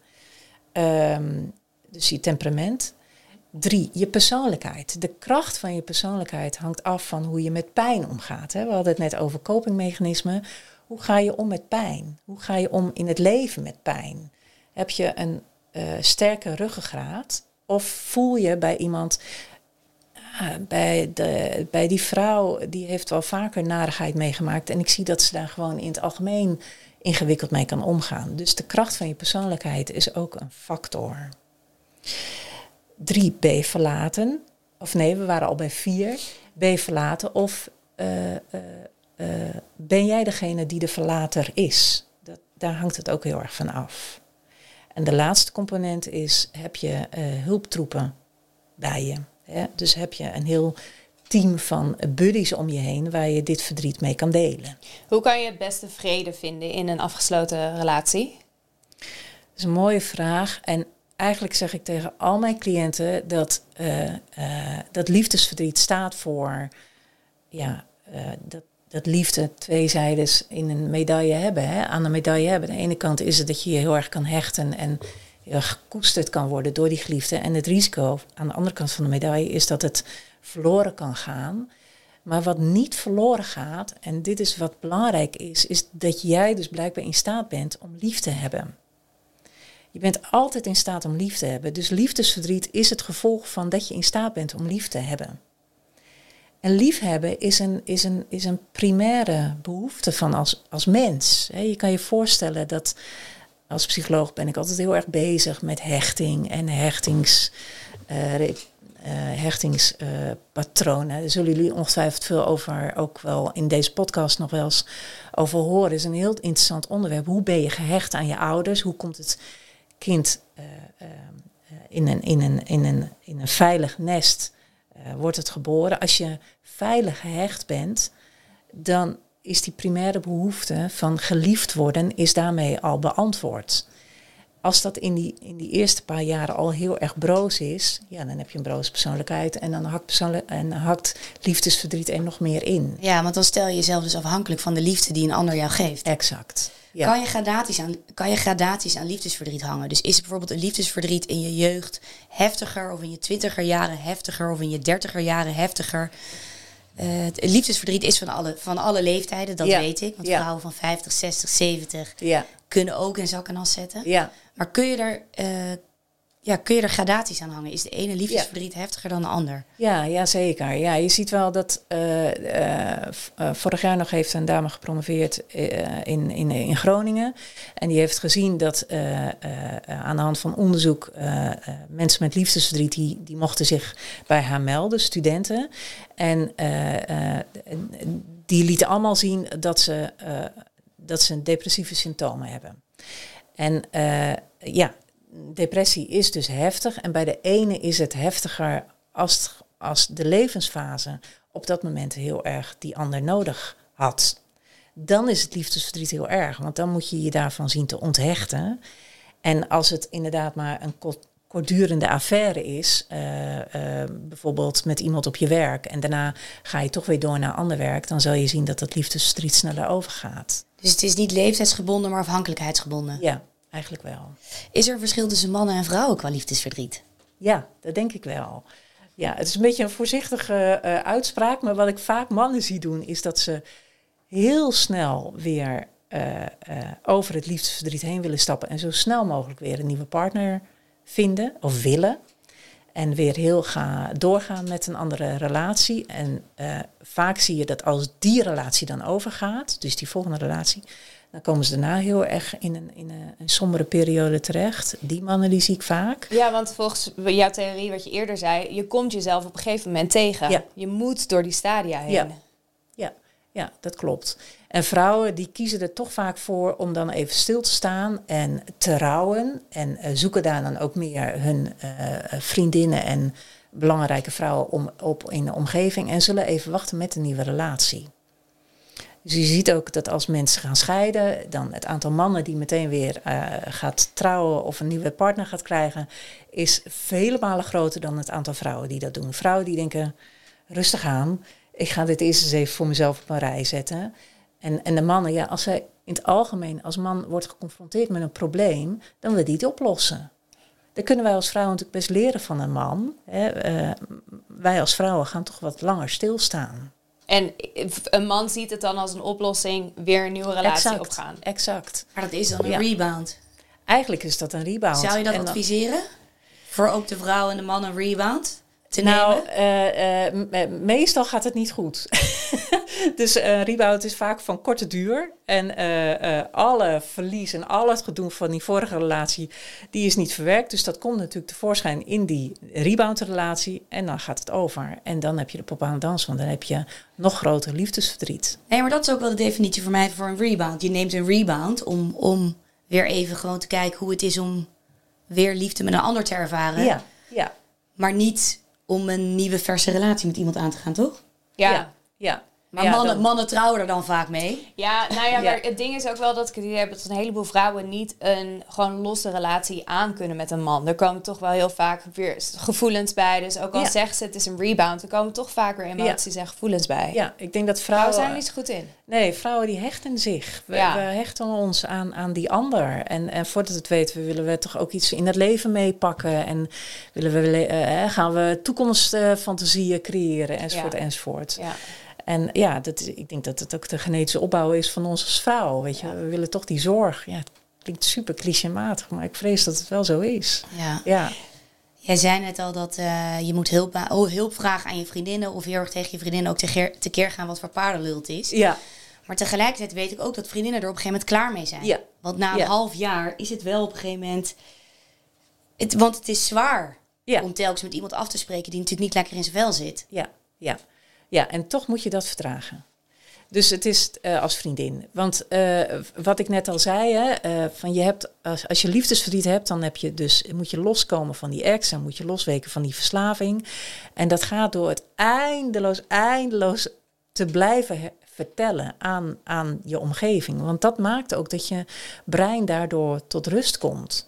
Ehm, dus je temperament. Drie, je persoonlijkheid. De kracht van je persoonlijkheid hangt af van hoe je met pijn omgaat. Hè? We hadden het net over copingmechanismen. Hoe ga je om met pijn? Hoe ga je om in het leven met pijn? Heb je een eh, sterke ruggengraat? Of voel je bij iemand, ah, bij, de, bij die vrouw, die heeft wel vaker narigheid meegemaakt. En ik zie dat ze daar gewoon in het algemeen ingewikkeld mee kan omgaan. Dus de kracht van je persoonlijkheid is ook een factor. Drie, je verlaten? Of nee, we waren al bij vier. Je verlaten of eh, eh, eh, ben jij degene die de verlater is? Dat, daar hangt het ook heel erg van af. En de laatste component is, heb je hulptroepen bij je? Hè? Dus heb je een heel team van buddies om je heen waar je dit verdriet mee kan delen. Hoe kan je het beste vrede vinden in een afgesloten relatie? Dat is een mooie vraag. En eigenlijk zeg ik tegen al mijn cliënten dat, uh, dat liefdesverdriet staat voor ja, uh, dat, dat liefde twee zijdes in een medaille hebben, hè, aan een medaille hebben. Aan de ene kant is het dat je je heel erg kan hechten en gekoesterd kan worden door die geliefde. En het risico aan de andere kant van de medaille is dat het verloren kan gaan. Maar wat niet verloren gaat, en dit is wat belangrijk is, is dat jij dus blijkbaar in staat bent om lief te hebben. Je bent altijd in staat om lief te hebben. Dus liefdesverdriet is het gevolg van dat je in staat bent om lief te hebben. En liefhebben is een, is een, is een primaire behoefte van als, als mens. Je kan je voorstellen dat als psycholoog ben ik altijd heel erg bezig met hechting en hechtings, uh, uh, hechtingspatronen. Daar zullen jullie ongetwijfeld veel over, ook wel in deze podcast nog wel eens over horen. Het is een heel interessant onderwerp. Hoe ben je gehecht aan je ouders? Hoe komt het kind uh, in, een, in, een, in, een, in een veilig nest? wordt het geboren. Als je veilig gehecht bent, dan is die primaire behoefte van geliefd worden, is daarmee al beantwoord. Als dat in die, in die eerste paar jaren al heel erg broos is, ja, dan heb je een broze persoonlijkheid en dan hakt, persoonlijk, en hakt liefdesverdriet er nog meer in. Ja, want dan stel je jezelf dus afhankelijk van de liefde die een ander jou geeft. Exact. Ja. Kan, je gradaties aan, kan je gradaties aan liefdesverdriet hangen? Dus is bijvoorbeeld een liefdesverdriet in je jeugd heftiger, of in je twintiger jaren heftiger, of in je dertiger jaren heftiger? Uh, het liefdesverdriet is van alle, van alle leeftijden, dat Ja. weet ik. Want Ja. vrouwen van 50, 60, 70 Ja, kunnen ook in zak en as zetten. ja. Maar kun je, er, eh, ja, kun je er gradaties aan hangen? Is de ene liefdesverdriet heftiger dan de ander? Ja, ja, zeker. Ja, je ziet wel dat eh, eh, eh, vorig jaar nog heeft een dame gepromoveerd in, in, in Groningen. En die heeft gezien dat aan de hand van onderzoek mensen met liefdesverdriet, die, die mochten zich bij haar melden, studenten. En die lieten allemaal zien dat ze, dat ze depressieve symptomen hebben. En ja, depressie is dus heftig. En bij de ene is het heftiger als, als de levensfase op dat moment heel erg die ander nodig had. Dan is het liefdesverdriet heel erg, want dan moet je je daarvan zien te onthechten. En als het inderdaad maar een kort- kortdurende affaire is, eh, eh, bijvoorbeeld met iemand op je werk, en daarna ga je toch weer door naar ander werk, dan zal je zien dat dat liefdesverdriet sneller overgaat. Dus het is niet leeftijdsgebonden, maar afhankelijkheidsgebonden. Ja, eigenlijk wel. Is er een verschil tussen mannen en vrouwen qua liefdesverdriet? Ja, dat denk ik wel. Ja, het is een beetje een voorzichtige eh, uitspraak, maar wat ik vaak mannen zie doen, is dat ze heel snel weer eh, eh, over het liefdesverdriet heen willen stappen en zo snel mogelijk weer een nieuwe partner vinden of willen. En weer heel ga, doorgaan met een andere relatie. En vaak zie je dat als die relatie dan overgaat, dus die volgende relatie, dan komen ze daarna heel erg in een, in een, een sombere periode terecht. Die mannen die zie ik vaak. Ja, want volgens jouw theorie, wat je eerder zei, je komt jezelf op een gegeven moment tegen. Ja. Je moet door die stadia heen. Ja. Ja, ja, dat klopt. En vrouwen die kiezen er toch vaak voor om dan even stil te staan en te rouwen. En eh, zoeken daar dan ook meer hun eh, vriendinnen en belangrijke vrouwen om, op in de omgeving. En zullen even wachten met een nieuwe relatie. Dus je ziet ook dat als mensen gaan scheiden, dan het aantal mannen die meteen weer eh, gaat trouwen of een nieuwe partner gaat krijgen, is vele malen groter dan het aantal vrouwen die dat doen. Vrouwen die denken, rustig aan, ik ga dit eerst eens even voor mezelf op een rij zetten. En, en de mannen, ja, als zij in het algemeen als man wordt geconfronteerd met een probleem, dan wil die het oplossen. Dat kunnen wij als vrouwen natuurlijk best leren van een man. Hè. Eh, wij als vrouwen gaan toch wat langer stilstaan. En een man ziet het dan als een oplossing, weer een nieuwe relatie opgaan. Exact. Maar dat is dan een Ja. rebound. Eigenlijk is dat een rebound. Zou je dat En dan- adviseren? Voor ook de vrouw en de man een rebound te Nou, nemen? eh, eh, me- meestal gaat het niet goed. dus een rebound is vaak van korte duur. En eh, eh, alle verlies en al het gedoe van die vorige relatie, die is niet verwerkt. Dus dat komt natuurlijk tevoorschijn in die reboundrelatie. En dan gaat het over. En dan heb je de pop aan dansen, want dan heb je nog groter liefdesverdriet. Nee, maar dat is ook wel de definitie voor mij voor een rebound. Je neemt een rebound om, om weer even gewoon te kijken hoe het is om weer liefde met een ander te ervaren. Ja, ja, Maar niet om een nieuwe verse relatie met iemand aan te gaan, toch? Ja. ja, ja. Maar Ja, mannen, dan- mannen trouwen er dan vaak mee. Ja, nou ja, Ja. maar het ding is ook wel dat ik het idee heb dat een heleboel vrouwen niet een gewoon losse relatie aan kunnen met een man. Er komen toch wel heel vaak weer gevoelens bij. Dus ook al Ja. zegt ze het is een rebound, er komen toch vaak weer emoties en gevoelens bij. Ja, ik denk dat Vrouwen vrouwen... zijn er niet zo goed in. Nee, vrouwen die hechten zich. We, Ja. we hechten ons aan, aan die ander. En, en voordat het weten, willen we toch ook iets in het leven meepakken. En willen we, eh, gaan we toekomstfantasieën creëren, enzovoort, enzovoort. Ja. En ja, dat, is- ik denk dat het ook de genetische opbouw is van ons als vrouw. Weet je, Ja. we willen toch die zorg. Ja, het klinkt super clichématig, maar ik vrees dat het wel zo is. Ja. Ja, Jij zei net al dat eh, je moet hulp, a- oh, hulp vragen aan je vriendinnen. Of heel erg tegen je vriendinnen ook tekeer, tekeer gaan wat voor paardenlul het is. ja, Maar tegelijkertijd weet ik ook dat vriendinnen er op een gegeven moment klaar mee zijn. Ja. Want na een Ja. half jaar is het wel op een gegeven moment... Het, want het is zwaar Ja. om telkens met iemand af te spreken die natuurlijk niet lekker in zijn vel zit. ja, ja. Ja, en toch moet je dat vertragen. Dus het is eh, als vriendin. Want eh, wat ik net al zei, hè, eh, van je hebt, als, je liefdesverdriet hebt, dan heb je dus, moet je loskomen van die ex en moet je losweken van die verslaving. En dat gaat door het eindeloos, eindeloos te blijven vertellen aan, aan je omgeving. Want dat maakt ook dat je brein daardoor tot rust komt.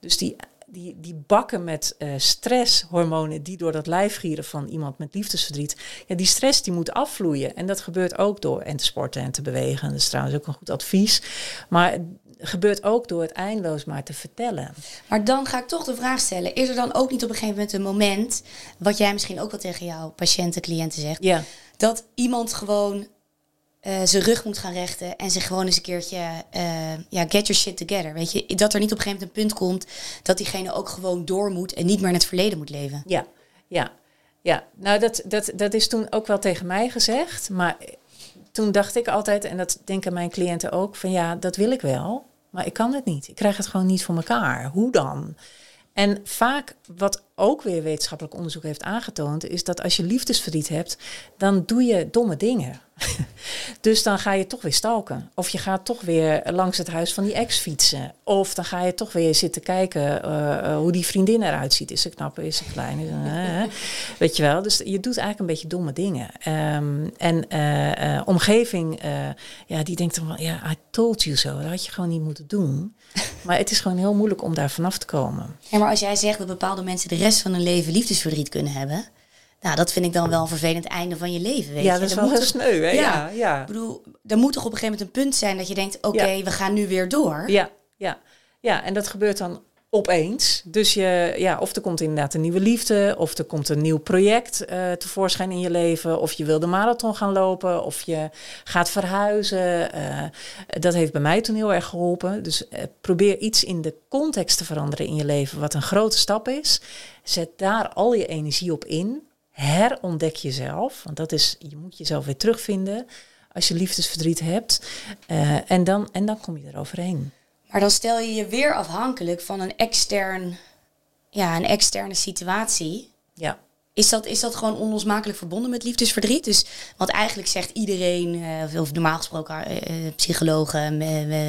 Dus die, die, die bakken met eh, stresshormonen die door dat lijf gieren van iemand met liefdesverdriet. Ja, die stress die moet afvloeien. En dat gebeurt ook door en te sporten en te bewegen. Dat is trouwens ook een goed advies. Maar het gebeurt ook door het eindeloos maar te vertellen. Maar dan ga ik toch de vraag stellen. Is er dan ook niet op een gegeven moment een moment... wat jij misschien ook wel tegen jouw patiënten, cliënten zegt... Ja, dat iemand gewoon eh, zijn rug moet gaan rechten en zich gewoon eens een keertje, eh, ja, get your shit together. Weet je, dat er niet op een gegeven moment een punt komt dat diegene ook gewoon door moet en niet meer in het verleden moet leven. ja, ja. Ja, nou dat, dat, dat is toen ook wel tegen mij gezegd. Maar toen dacht ik altijd, en dat denken mijn cliënten ook, van ja, dat wil ik wel. Maar ik kan het niet. Ik krijg het gewoon niet voor elkaar. Hoe dan? En vaak, wat ook weer wetenschappelijk onderzoek heeft aangetoond, is dat als je liefdesverdriet hebt, dan doe je domme dingen. dus dan ga je toch weer stalken. Of je gaat toch weer langs het huis van die ex fietsen. Of dan ga je toch weer zitten kijken eh, eh, hoe die vriendin eruit ziet. Is ze knap, is ze klein? Is ze. Weet je wel? Dus je doet eigenlijk een beetje domme dingen. Ehm, en eh, omgeving, ja, die denkt dan wel, ja, I told you so. Dat had je gewoon niet moeten doen. maar het is gewoon heel moeilijk om daar vanaf te komen. Ja, maar als jij zegt dat bepaalde mensen de rest van hun leven liefdesverdriet kunnen hebben, nou, dat vind ik dan wel een vervelend einde van je leven. Weet ja, je? dat is wel heel sneu, hè? Ja. Ja, ja. Ik bedoel, er moet toch op een gegeven moment een punt zijn dat je denkt, oké, Ja. we gaan nu weer door. Ja, ja, ja, en dat gebeurt dan opeens. Dus je, ja, of er komt inderdaad een nieuwe liefde, of er komt een nieuw project eh, tevoorschijn in je leven, of je wil de marathon gaan lopen, of je gaat verhuizen. eh, dat heeft bij mij toen heel erg geholpen. Dus eh, probeer iets in de context te veranderen in je leven, wat een grote stap is. Zet daar al je energie op in. Herontdek jezelf, want dat is, je moet jezelf weer terugvinden als je liefdesverdriet hebt. Eh, en, dan, en dan kom je eroverheen. Maar dan stel je je weer afhankelijk van een extern, ja, een externe situatie. Ja. Is dat, is dat gewoon onlosmakelijk verbonden met liefdesverdriet? Dus wat eigenlijk zegt iedereen, eh, of normaal gesproken eh, eh, psychologen,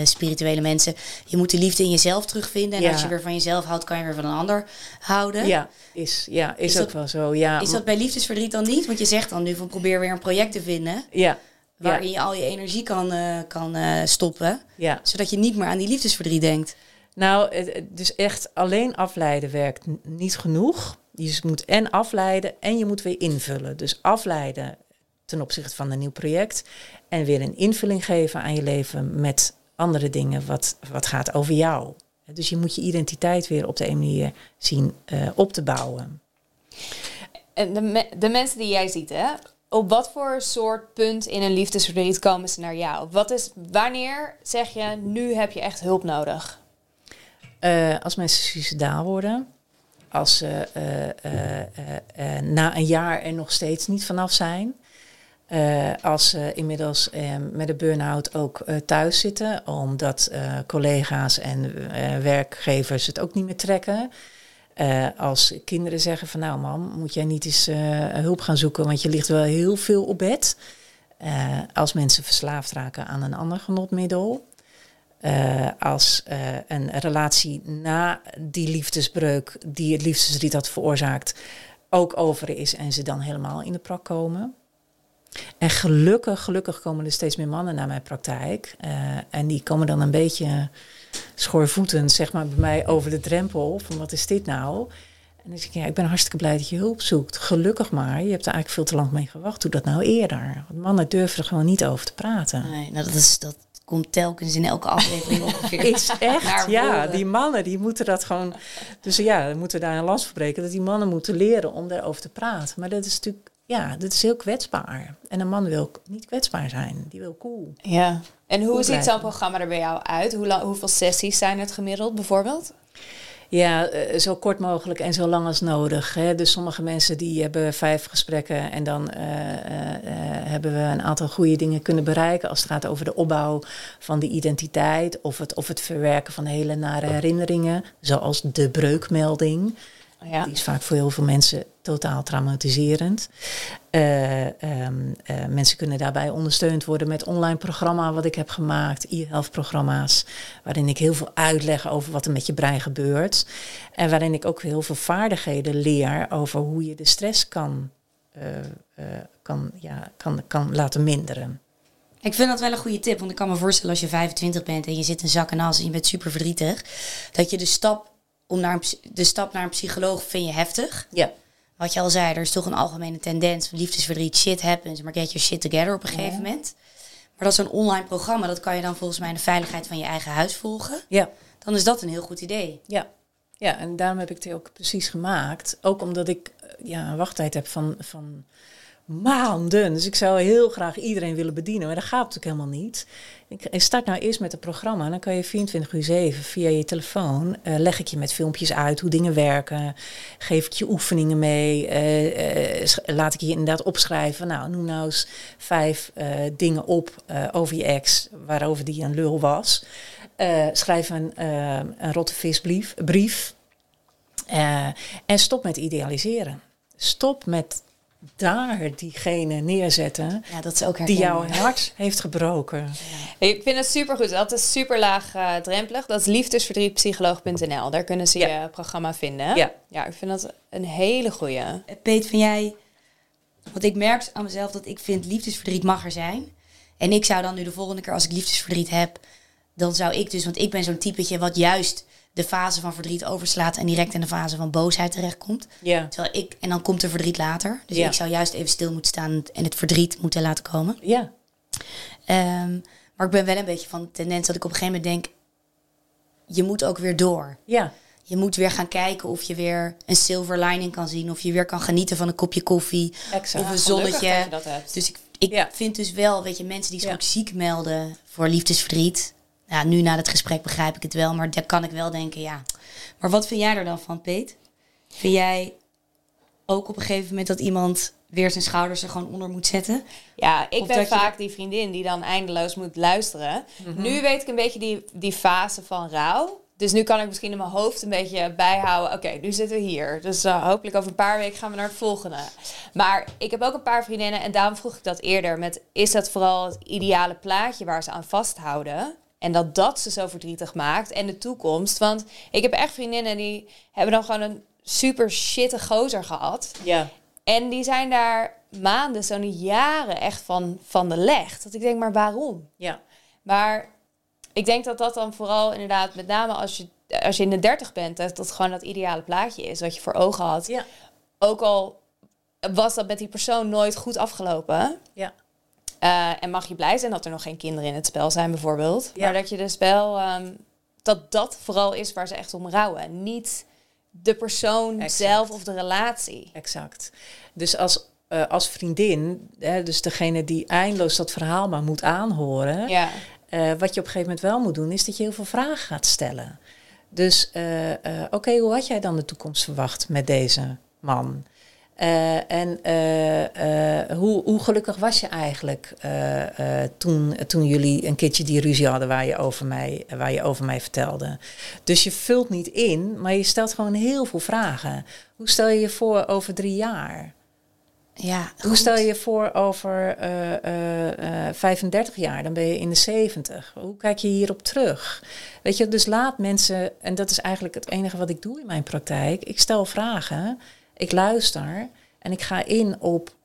spirituele mensen, je moet de liefde in jezelf terugvinden. En Ja. als je weer van jezelf houdt, kan je weer van een ander houden. Ja, is, ja, is, Is ook dat- wel zo. Ja, Is dat bij liefdesverdriet dan niet? Want je zegt dan nu van probeer weer een project te vinden ja, waarin ja, je al je energie kan, kan stoppen, ja. zodat je niet meer aan die liefdesverdriet denkt. Nou, dus echt alleen afleiden werkt niet genoeg. Je moet en afleiden en je moet weer invullen. Dus afleiden ten opzichte van een nieuw project. En weer een invulling geven aan je leven met andere dingen wat, wat gaat over jou. Dus je moet je identiteit weer op de een manier zien eh, op te bouwen. En de, me- de mensen die jij ziet, hè, op wat voor soort punt in een liefdesverdriet komen ze naar jou? Wat is, wanneer zeg je, nu heb je echt hulp nodig? Eh, als mensen suicidaal worden, als ze eh, eh, eh, na een jaar er nog steeds niet vanaf zijn, als ze inmiddels eh, met een burn-out ook thuis zitten, omdat collega's en werkgevers het ook niet meer trekken. Als kinderen zeggen van nou mam, moet jij niet eens hulp gaan zoeken, want je ligt wel heel veel op bed. Als mensen verslaafd raken aan een ander genotmiddel. Eh, als eh, een relatie na die liefdesbreuk, die het liefdesverdriet had veroorzaakt, ook over is en ze dan helemaal in de prak komen. En gelukkig, gelukkig komen er steeds meer mannen naar mijn praktijk. Eh, en die komen dan een beetje schoorvoetend, zeg maar, bij mij over de drempel. Van wat is dit nou? En dan zeg ik, ja, ik ben hartstikke blij dat je hulp zoekt. Gelukkig maar, je hebt er eigenlijk veel te lang mee gewacht. Doe dat nou eerder. Want mannen durven er gewoon niet over te praten. Nee, nou dat, is, dat komt telkens in elke aflevering ongeveer. Is echt, ja. Die mannen, die moeten dat gewoon... Dus ja, we moeten daar een last voor breken. Dat die mannen moeten leren om daarover te praten. Maar dat is natuurlijk, ja, dat is heel kwetsbaar. En een man wil niet kwetsbaar zijn. Die wil cool. Ja. En hoe ziet zo'n programma er bij jou uit? Hoe lang, hoeveel sessies zijn het gemiddeld bijvoorbeeld? Ja, eh, zo kort mogelijk en zo lang als nodig. Hè. Dus sommige mensen die hebben vijf gesprekken en dan eh, eh, hebben we een aantal goede dingen kunnen bereiken als het gaat over de opbouw van de identiteit of het, of het verwerken van hele nare herinneringen, zoals de breukmelding. Ja. Die is vaak voor heel veel mensen totaal traumatiserend. Eh, ehm, eh, mensen kunnen daarbij ondersteund worden met online programma wat ik heb gemaakt, e-health programma's, waarin ik heel veel uitleg over wat er met je brein gebeurt. En waarin ik ook heel veel vaardigheden leer over hoe je de stress kan, eh, kan, ja, kan, kan laten minderen. Ik vind dat wel een goede tip, want ik kan me voorstellen als je 25 bent en je zit in zak en as en je bent super verdrietig, dat je de stap, om naar een, de stap naar een psycholoog vind je heftig. Ja, Wat je al zei, er is toch een algemene tendens liefdesverdriet, shit happens, maar get your shit together op een gegeven moment. Maar dat is een online programma, dat kan je dan volgens mij in de veiligheid van je eigen huis volgen. ja. Dan is dat een heel goed idee. Ja. ja, en daarom heb ik het ook precies gemaakt. Ook omdat ik eh, ja, een wachttijd heb van, van maanden. Dus ik zou heel graag iedereen willen bedienen, maar dat gaat natuurlijk helemaal niet. Ik start nou eerst met het programma dan kan je 24 uur 7 via je telefoon eh, leg ik je met filmpjes uit hoe dingen werken. Geef ik je oefeningen mee. eh, eh, laat ik je inderdaad opschrijven. Nou, noem nou eens vijf dingen op over je ex, waarover die een lul was. Schrijf een, een rotte visbrief. Brief. En stop met idealiseren. Stop met daar diegene neerzetten Ja, dat is ook die jouw hart heeft gebroken. Ik vind het supergoed. Dat is super laag eh, drempelig. Dat is liefdesverdrietpsycholoog.nl. Daar kunnen ze Ja. je programma vinden. Ja. ja, ik vind dat een hele goeie. Peet, van jij... Want ik merk aan mezelf dat ik vind liefdesverdriet mag er zijn. En ik zou dan nu de volgende keer als ik liefdesverdriet heb... dan zou ik dus, want ik ben zo'n typetje wat juist de fase van verdriet overslaat... en direct in de fase van boosheid terechtkomt. Ja, Terwijl ik, en dan komt er verdriet later. Dus Ja. ik zou juist even stil moeten staan en het verdriet moeten laten komen. ja, Ehm, maar ik ben wel een beetje van de tendens dat ik op een gegeven moment denk... je moet ook weer door. ja, Je moet weer gaan kijken of je weer een silver lining kan zien. Of je weer kan genieten van een kopje koffie. exact. Of een zonnetje. dat je dat hebt. Dus ik, ik Ja. vind dus wel, weet je, mensen die zich ook ziek melden voor liefdesverdriet. Nou, nu na het gesprek begrijp ik het wel, maar daar kan ik wel denken, ja. Maar wat vind jij er dan van, Peet? Vind jij ook op een gegeven moment dat iemand weer zijn schouders er gewoon onder moet zetten? Ja, ik Of ben je- vaak die vriendin die dan eindeloos moet luisteren. Mhm. Nu weet ik een beetje die, die fase van rouw. Dus nu kan ik misschien in mijn hoofd een beetje bijhouden. Oké, nu zitten we hier. Dus eh, hopelijk over een paar weken gaan we naar het volgende. Maar ik heb ook een paar vriendinnen. En daarom vroeg ik dat eerder. Met, is dat vooral het ideale plaatje waar ze aan vasthouden? En dat dat ze zo verdrietig maakt. En de toekomst. Want ik heb echt vriendinnen die hebben dan gewoon een super shitte gozer gehad. Ja, En die zijn daar maanden, zo niet jaren echt van, van de leg. Dat ik denk, maar waarom? ja, Maar ik denk dat dat dan vooral inderdaad, met name als je, als je in de dertig bent, dat dat gewoon dat ideale plaatje is wat je voor ogen had. ja, Ook al was dat met die persoon nooit goed afgelopen. ja. Eh, en mag je blij zijn dat er nog geen kinderen in het spel zijn, bijvoorbeeld. Ja. Maar dat je dus wel, ehm, dat dat vooral is waar ze echt om rouwen. Niet de persoon Exact. zelf of de relatie. Exact. Dus als, eh, als vriendin, hè, dus degene die eindeloos dat verhaal maar moet aanhoren, Ja. eh, wat je op een gegeven moment wel moet doen, is dat je heel veel vragen gaat stellen. Dus oké, hoe had jij dan de toekomst verwacht met deze man? Eh, en eh, eh, hoe, hoe gelukkig was je eigenlijk toen, toen jullie een keertje die ruzie hadden waar je, over mij, waar je over mij vertelde? Dus je vult niet in, maar je stelt gewoon heel veel vragen. Hoe stel je je voor over drie jaar? Ja, Hoe goed. stel je je voor over eh, eh, eh, 35 jaar? Dan ben je in de 70. Hoe kijk je hierop terug? Weet je, dus laat mensen, en dat is eigenlijk het enige wat ik doe in mijn praktijk. Ik stel vragen, ik luister en ik ga in op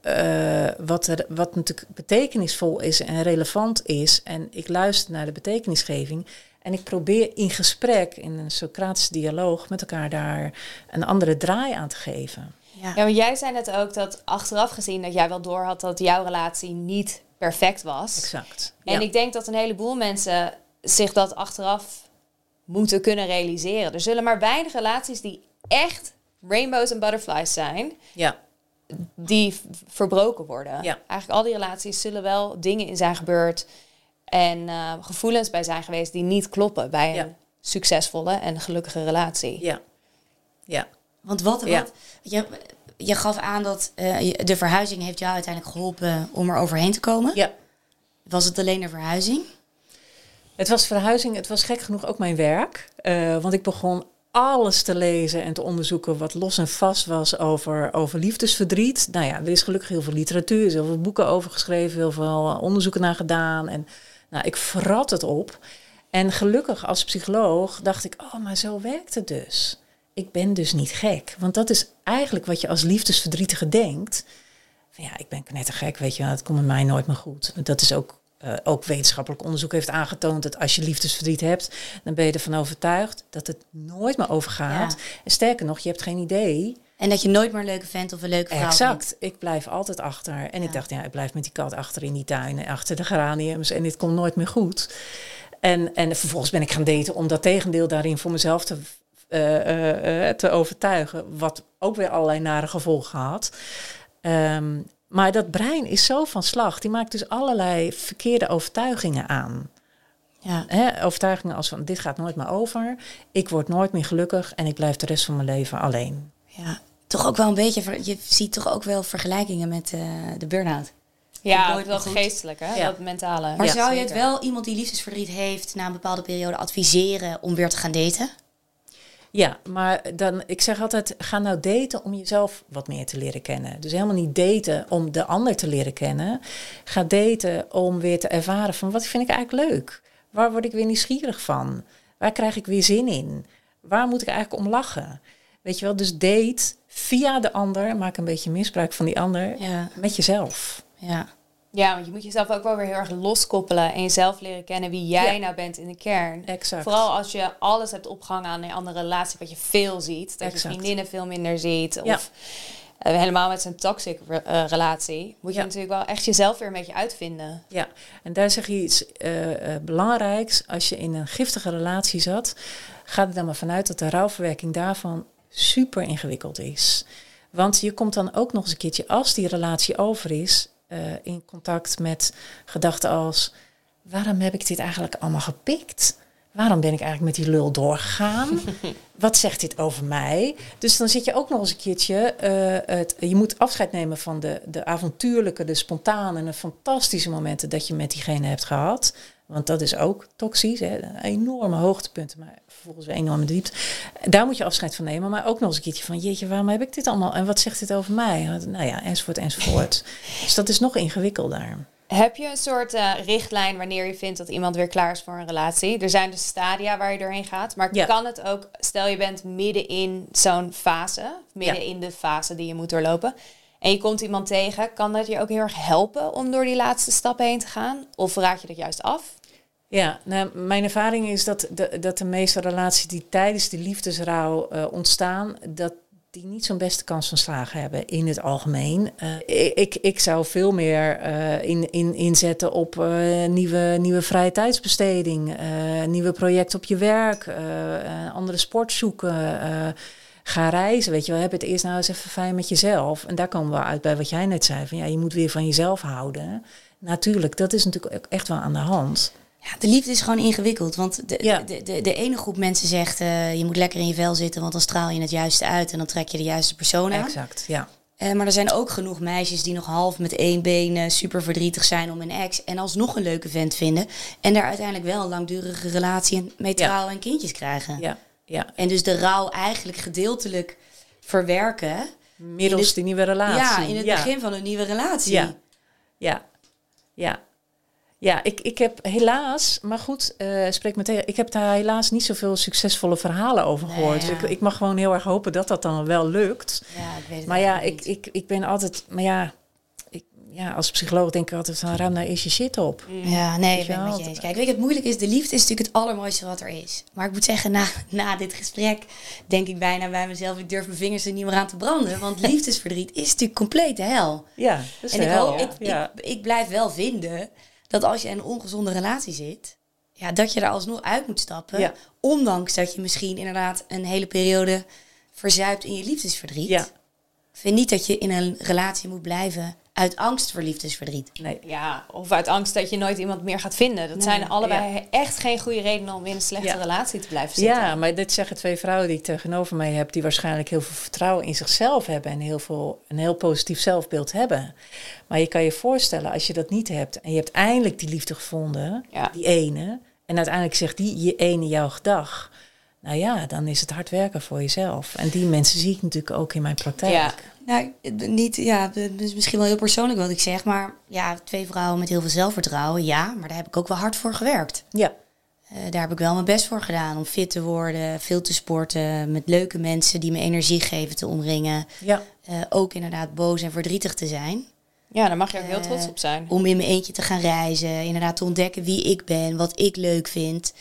eh, wat, er, wat natuurlijk betekenisvol is en relevant is. En ik luister naar de betekenisgeving. En ik probeer in gesprek, in een Socratische dialoog, met elkaar daar een andere draai aan te geven. Ja. Ja, want jij zei net ook dat achteraf gezien dat jij wel door had dat jouw relatie niet perfect was. Exact. En Ja. ik denk dat een heleboel mensen zich dat achteraf moeten kunnen realiseren. Er zullen maar weinig relaties die echt rainbows en butterflies zijn, ja. die v- verbroken worden. Ja. Eigenlijk al die relaties zullen wel dingen in zijn gebeurd en eh, gevoelens bij zijn geweest die niet kloppen bij een Ja. succesvolle en gelukkige relatie. Ja. Ja. Want wat, Ja. wat je, je gaf aan dat eh, de verhuizing heeft jou uiteindelijk geholpen om er overheen te komen. ja. Was het alleen de verhuizing? Het was verhuizing, het was gek genoeg ook mijn werk. Eh, want ik begon alles te lezen en te onderzoeken wat los en vast was over, over liefdesverdriet. Nou ja, er is gelukkig heel veel literatuur, er zijn heel veel boeken over geschreven, heel veel eh, onderzoeken naar gedaan. En nou, ik vrat het op. En gelukkig als psycholoog dacht ik, oh, maar zo werkt het dus. Ik ben dus niet gek. Want dat is eigenlijk wat je als liefdesverdrietige denkt. Van ja, ik ben knettergek, weet je wel, het komt met mij nooit meer goed. Dat is ook, eh, ook wetenschappelijk onderzoek heeft aangetoond dat als je liefdesverdriet hebt, dan ben je ervan overtuigd dat het nooit meer overgaat. Ja. En sterker nog, je hebt geen idee. En dat je nooit meer een leuke vent of een leuke vrouw vindt. Exact, ik blijf altijd achter. En ik dacht, ja, ik blijf met die kat achter in die tuin, achter de geraniums en dit komt nooit meer goed. En, en vervolgens ben ik gaan daten om dat tegendeel daarin voor mezelf te, eh, eh, te overtuigen. Wat ook weer allerlei nare gevolgen had. Ehm, maar dat brein is zo van slag. Die maakt dus allerlei verkeerde overtuigingen aan. Ja. Hè, overtuigingen als van dit gaat nooit meer over. Ik word nooit meer gelukkig en ik blijf de rest van mijn leven alleen. ja. Toch ook wel een beetje, je ziet toch ook wel vergelijkingen met eh, de burn-out. Ja, dat meer goed. geestelijke, Ja. dat mentale. Maar Ja, zou je het wel iemand die liefdesverdriet heeft na een bepaalde periode adviseren om weer te gaan daten? Ja, maar dan, ik zeg altijd, ga nou daten om jezelf wat meer te leren kennen. Dus helemaal niet daten om de ander te leren kennen. Ga daten om weer te ervaren van wat vind ik eigenlijk leuk? Waar word ik weer nieuwsgierig van? Waar krijg ik weer zin in? Waar moet ik eigenlijk om lachen? Weet je wel, dus date via de ander, maak een beetje misbruik van die ander, Ja. met jezelf. Ja. Ja, want je moet jezelf ook wel weer heel erg loskoppelen en jezelf leren kennen wie jij Ja. nou bent in de kern. Exact. Vooral als je alles hebt opgehangen aan een andere relatie, wat je veel ziet. Dat Exact. je vriendinnen veel minder ziet. Of eh, helemaal met zo'n toxic re- eh, relatie. Moet je Ja. natuurlijk wel echt jezelf weer een beetje uitvinden. Ja, en daar zeg je iets eh, belangrijks. Als je in een giftige relatie zat, ga er dan maar vanuit dat de rouwverwerking daarvan super ingewikkeld is. Want je komt dan ook nog eens een keertje, als die relatie over is, eh, in contact met gedachten als: waarom heb ik dit eigenlijk allemaal gepikt? Waarom ben ik eigenlijk met die lul doorgegaan? Wat zegt dit over mij? Dus dan zit je ook nog eens een keertje. eh, het, je moet afscheid nemen van de, de avontuurlijke, de spontane en de fantastische momenten dat je met diegene hebt gehad. Want dat is ook toxisch. Hè? Enorme hoogtepunten, maar vervolgens weer enorme diepte. Daar moet je afscheid van nemen. Maar ook nog eens een keertje van: jeetje, waarom heb ik dit allemaal? En wat zegt dit over mij? Nou ja, enzovoort, enzovoort. dus dat is nog ingewikkelder. Heb je een soort eh, richtlijn wanneer je vindt dat iemand weer klaar is voor een relatie? Er zijn dus stadia waar je doorheen gaat. Maar Ja. kan het ook, stel je bent midden in zo'n fase, midden Ja. in de fase die je moet doorlopen. En je komt iemand tegen, kan dat je ook heel erg helpen om door die laatste stappen heen te gaan? Of raad je dat juist af? Ja, nou, mijn ervaring is dat de, dat de meeste relaties die tijdens de liefdesrouw eh, ontstaan, dat die niet zo'n beste kans van slagen hebben in het algemeen. Eh, ik, ik zou veel meer eh, in, in, inzetten op nieuwe, nieuwe vrije tijdsbesteding, nieuwe projecten op je werk, andere sport zoeken. Ga reizen, weet je wel. Heb het eerst nou eens even fijn met jezelf. En daar komen we uit bij wat jij net zei. Van ja, je moet weer van jezelf houden. Natuurlijk, dat is natuurlijk ook echt wel aan de hand. Ja, de liefde is gewoon ingewikkeld. Want de, Ja. de, de, de ene groep mensen zegt... eh, je moet lekker in je vel zitten, want dan straal je het juiste uit... en dan trek je de juiste persoon aan. Exact, ja. Eh, maar er zijn ook genoeg meisjes die nog half met één been super verdrietig zijn om een ex... en alsnog een leuke vent vinden. En daar uiteindelijk wel een langdurige relatie en mee Ja. trouwen en kindjes krijgen. Ja, ja, En dus de rouw eigenlijk gedeeltelijk verwerken... Middels het- die nieuwe relatie. Ja, in het begin van een nieuwe relatie. Ja. Ja, ja. Ja, ik, ik heb helaas, maar goed, eh, spreek me tegen. Ik heb daar helaas niet zoveel succesvolle verhalen over Nee, gehoord. ja. Dus ik, ik mag gewoon heel erg hopen dat dat dan wel lukt. Ja, ik weet het Maar ja, ik, ik, ik ben altijd, maar ja, ja, als psycholoog denk ik altijd van ruim nou eerst je shit op. Ja, nee, ik ben het met je eens. Kijk, weet je, het moeilijk is, de liefde is natuurlijk het allermooiste wat er is. Maar ik moet zeggen, na, na dit gesprek denk ik bijna bij mezelf, ik durf mijn vingers er niet meer aan te branden. Want liefdesverdriet is natuurlijk compleet de hel. Ja, dat is En de ik, hel. hoop, ik, ja. ik, ik blijf wel vinden dat als je in een ongezonde relatie zit, ja, dat je er alsnog uit moet stappen. Ja. Ondanks dat je misschien inderdaad een hele periode verzuipt in je liefdesverdriet. ja, Ik vind niet dat je in een relatie moet blijven uit angst voor liefdesverdriet. nee. Ja, of uit angst dat je nooit iemand meer gaat vinden. Dat Nee, zijn allebei echt geen goede redenen om in een slechte Ja. relatie te blijven zitten. Ja, maar dit zeggen twee vrouwen die ik tegenover mij heb, die waarschijnlijk heel veel vertrouwen in zichzelf hebben en heel veel, een heel positief zelfbeeld hebben. Maar je kan je voorstellen, als je dat niet hebt en je hebt eindelijk die liefde gevonden, Ja. die ene, en uiteindelijk zegt die je ene jouw gedag. Nou ja, dan is het hard werken voor jezelf. En die mensen zie ik natuurlijk ook in mijn praktijk. Nou, niet, ja, het is misschien wel heel persoonlijk wat ik zeg, maar ja, twee vrouwen met heel veel zelfvertrouwen, ja, maar daar heb ik ook wel hard voor gewerkt. Ja, Eh, daar heb ik wel mijn best voor gedaan om fit te worden, veel te sporten, met leuke mensen die me energie geven te omringen. ja, Eh, ook inderdaad boos en verdrietig te zijn. ja, daar mag je ook heel Eh, trots op zijn. Om in mijn eentje te gaan reizen, inderdaad te ontdekken wie ik ben, wat ik leuk vind.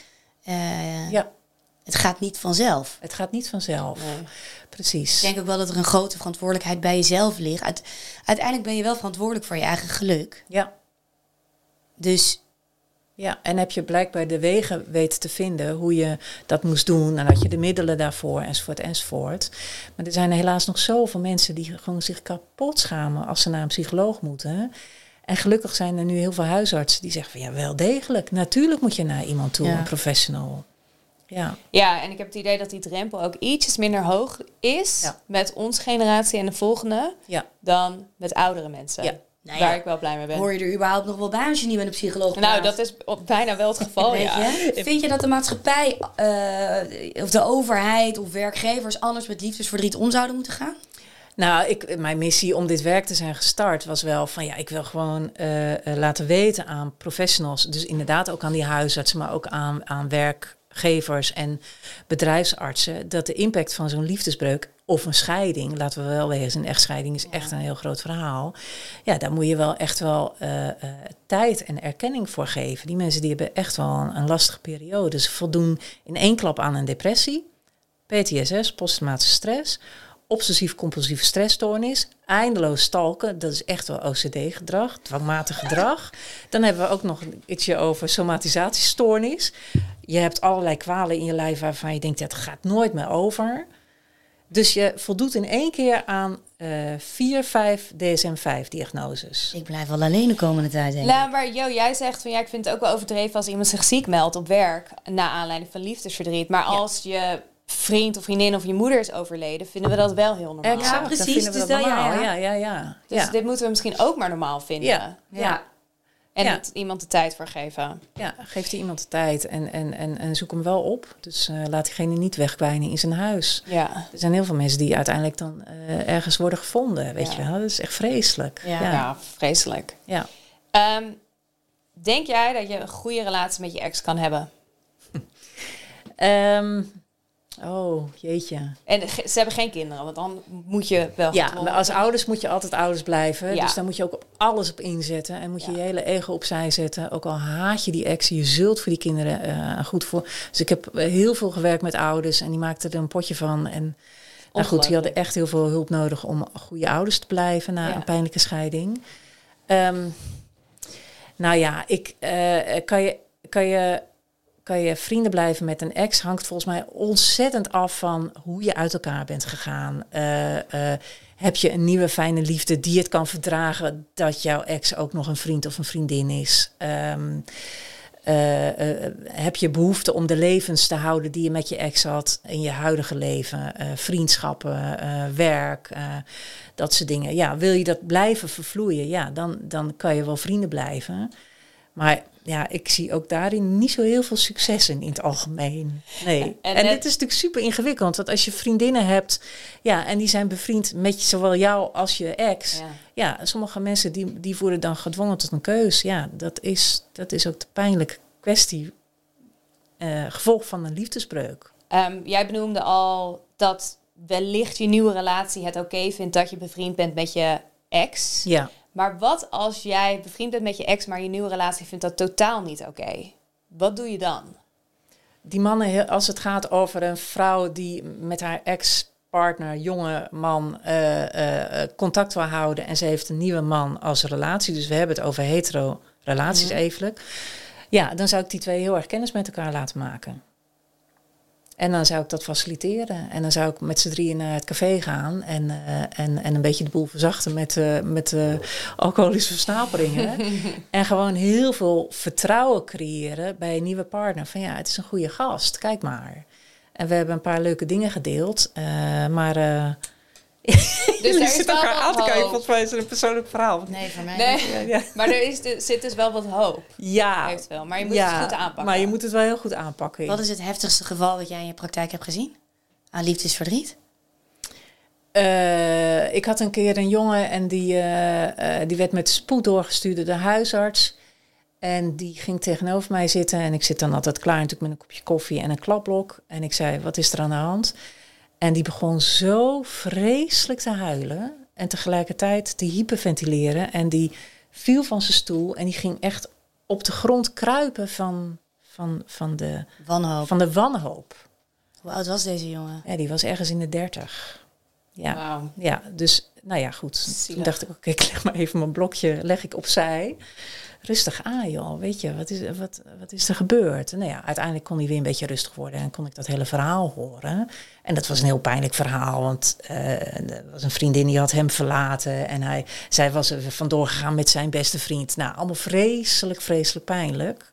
Ja. Het gaat niet vanzelf. Het gaat niet vanzelf. Nee. Precies. Ik denk ook wel dat er een grote verantwoordelijkheid bij jezelf ligt. Uit, uiteindelijk ben je wel verantwoordelijk voor je eigen geluk. Ja. Dus Ja, en heb je blijkbaar de wegen weten te vinden hoe je dat moest doen en had je de middelen daarvoor enzovoort enzovoort. Maar er zijn helaas nog zoveel mensen die gewoon zich kapot schamen als ze naar een psycholoog moeten. En gelukkig zijn er nu heel veel huisartsen die zeggen van ja, wel degelijk. Natuurlijk moet je naar iemand toe, Ja. een professional. Ja, Ja, en ik heb het idee dat die drempel ook ietsjes minder hoog is Ja. met onze generatie en de volgende ja, dan met oudere mensen. Ja. Nou Waar ja, ik wel blij mee ben. hoor je er überhaupt nog wel bij als je niet met een psycholoog Nou, praat? dat is op- bijna wel het geval, ja. je? Vind je dat de maatschappij eh, of de overheid of werkgevers anders met liefdesverdriet om zouden moeten gaan? Nou, ik, mijn missie om dit werk te zijn gestart was wel van ja, ik wil gewoon eh, eh, laten weten aan professionals, dus inderdaad ook aan die huisartsen, maar ook aan, aan werkgevers en bedrijfsartsen, dat de impact van zo'n liefdesbreuk of een scheiding, laten we wel wezen, een echtscheiding is echt een heel groot verhaal. Ja, daar moet je wel echt wel eh, eh, tijd en erkenning voor geven. Die mensen die hebben echt wel een, een lastige periode. Ze voldoen in één klap aan een depressie. PTSS, posttraumatische stress, obsessief-compulsieve stressstoornis, eindeloos stalken, dat is echt wel OCD-gedrag, dwangmatig gedrag. Dan hebben we ook nog ietsje over somatisatiestoornis. Je hebt allerlei kwalen in je lijf waarvan je denkt, dat gaat nooit meer over. Dus je voldoet in één keer aan eh vier, vijf DSM-5-diagnoses. Ik blijf wel alleen de komende tijd, denk ik. Nou, maar Jo, jij zegt van ja, ik vind het ook wel overdreven als iemand zich ziek meldt op werk na aanleiding van liefdesverdriet. Maar als je vriend of vriendin of je moeder is overleden, vinden we dat wel heel normaal. Ja, precies, vinden we dus dat dat- ja, normaal. ja. Ja, ja, ja. Dus ja. dit moeten we misschien ook maar normaal vinden. Ja. En Ja. iemand de tijd voor geven. Ja, geef die iemand de tijd en, en, en, en zoek hem wel op. Dus eh, laat diegene niet wegkwijnen in zijn huis. Ja. Er zijn heel veel mensen die uiteindelijk dan eh, ergens worden gevonden, weet Ja. je wel. Dat is echt vreselijk. Ja. Ja, ja. vreselijk. ja. Ehm, denk jij dat je een goede relatie met je ex kan hebben? Ehm, oh, jeetje. En ze hebben geen kinderen, want dan moet je wel Ja, maar als ouders moet je altijd ouders blijven. Ja. Dus daar moet je ook op alles op inzetten. En moet je Ja. je hele ego opzij zetten. Ook al haat je die ex, je zult voor die kinderen eh, goed voor. Dus ik heb eh, heel veel gewerkt met ouders. En die maakten er een potje van. En nou goed, die hadden echt heel veel hulp nodig om goede ouders te blijven na Ja. een pijnlijke scheiding. Ehm, nou ja, ik, eh, kan, je, kan, je, kan je vrienden blijven met een ex hangt volgens mij ontzettend af van hoe je uit elkaar bent gegaan. Eh, eh, heb je een nieuwe fijne liefde die het kan verdragen dat jouw ex ook nog een vriend of een vriendin is? Ehm, eh, heb je behoefte om de levens te houden die je met je ex had in je huidige leven? Vriendschappen, werk, dat soort dingen. Ja, wil je dat blijven vervloeien? Ja, dan, dan kan je wel vrienden blijven. Maar ja, ik zie ook daarin niet zo heel veel successen in het algemeen. Nee. En dit is natuurlijk super ingewikkeld. Want als je vriendinnen hebt, ja, en die zijn bevriend met zowel jou als je ex. Ja. Ja, sommige mensen die, die worden dan gedwongen tot een keus. Ja, dat is, dat is ook de pijnlijke kwestie. eh, gevolg van een liefdesbreuk. Ehm, jij benoemde al dat wellicht je nieuwe relatie het oké vindt dat je bevriend bent met je ex. Ja. Maar wat als jij bevriend bent met je ex, maar je nieuwe relatie vindt dat totaal niet oké? Wat doe je dan? Die mannen, als het gaat over een vrouw die met haar ex-partner, jonge man, eh, eh, eh, contact wil houden en ze heeft een nieuwe man als relatie, dus we hebben het over hetero relaties evenlijk, ja, dan zou ik die twee heel erg kennis met elkaar laten maken. En dan zou ik dat faciliteren. En dan zou ik met z'n drieën naar het café gaan en, eh, en, en een beetje de boel verzachten met, eh, met eh, alcoholische versnaperingen. en gewoon heel veel vertrouwen creëren bij een nieuwe partner. Van ja, het is een goede gast, kijk maar. En we hebben een paar leuke dingen gedeeld. maar Dus er is wel wat hoop. Volgens mij is het een persoonlijk verhaal. Nee, voor mij. Nee, Ja, ja. maar er is dus, zit dus wel wat hoop. ja, Eventueel. Maar je moet ja, het goed aanpakken. Maar je moet het wel heel goed aanpakken. Wat is het heftigste geval dat jij in je praktijk hebt gezien? Aan liefdesverdriet? Eh, ik had een keer een jongen en die, eh, eh, die werd met spoed doorgestuurd door de huisarts. En die ging tegenover mij zitten. En ik zit dan altijd klaar natuurlijk met een kopje koffie en een klapblok. En ik zei, wat is er aan de hand? En die begon zo vreselijk te huilen. En tegelijkertijd te hyperventileren. En die viel van zijn stoel. En die ging echt op de grond kruipen van, van, van, de, Wanhoop. van de wanhoop. Hoe oud was deze jongen? Ja, die was ergens in de dertig. Ja. Wauw. Ja, dus nou ja, goed. Toen dacht ik, oké, ik leg maar even mijn blokje, leg ik opzij. Rustig aan, joh. Weet je, wat is, wat, wat is er gebeurd? Nou ja, uiteindelijk kon hij weer een beetje rustig worden en kon ik dat hele verhaal horen. En dat was een heel pijnlijk verhaal, want eh, er was een vriendin die had hem verlaten en hij, zij was er vandoor gegaan met zijn beste vriend. Nou, allemaal vreselijk, vreselijk pijnlijk.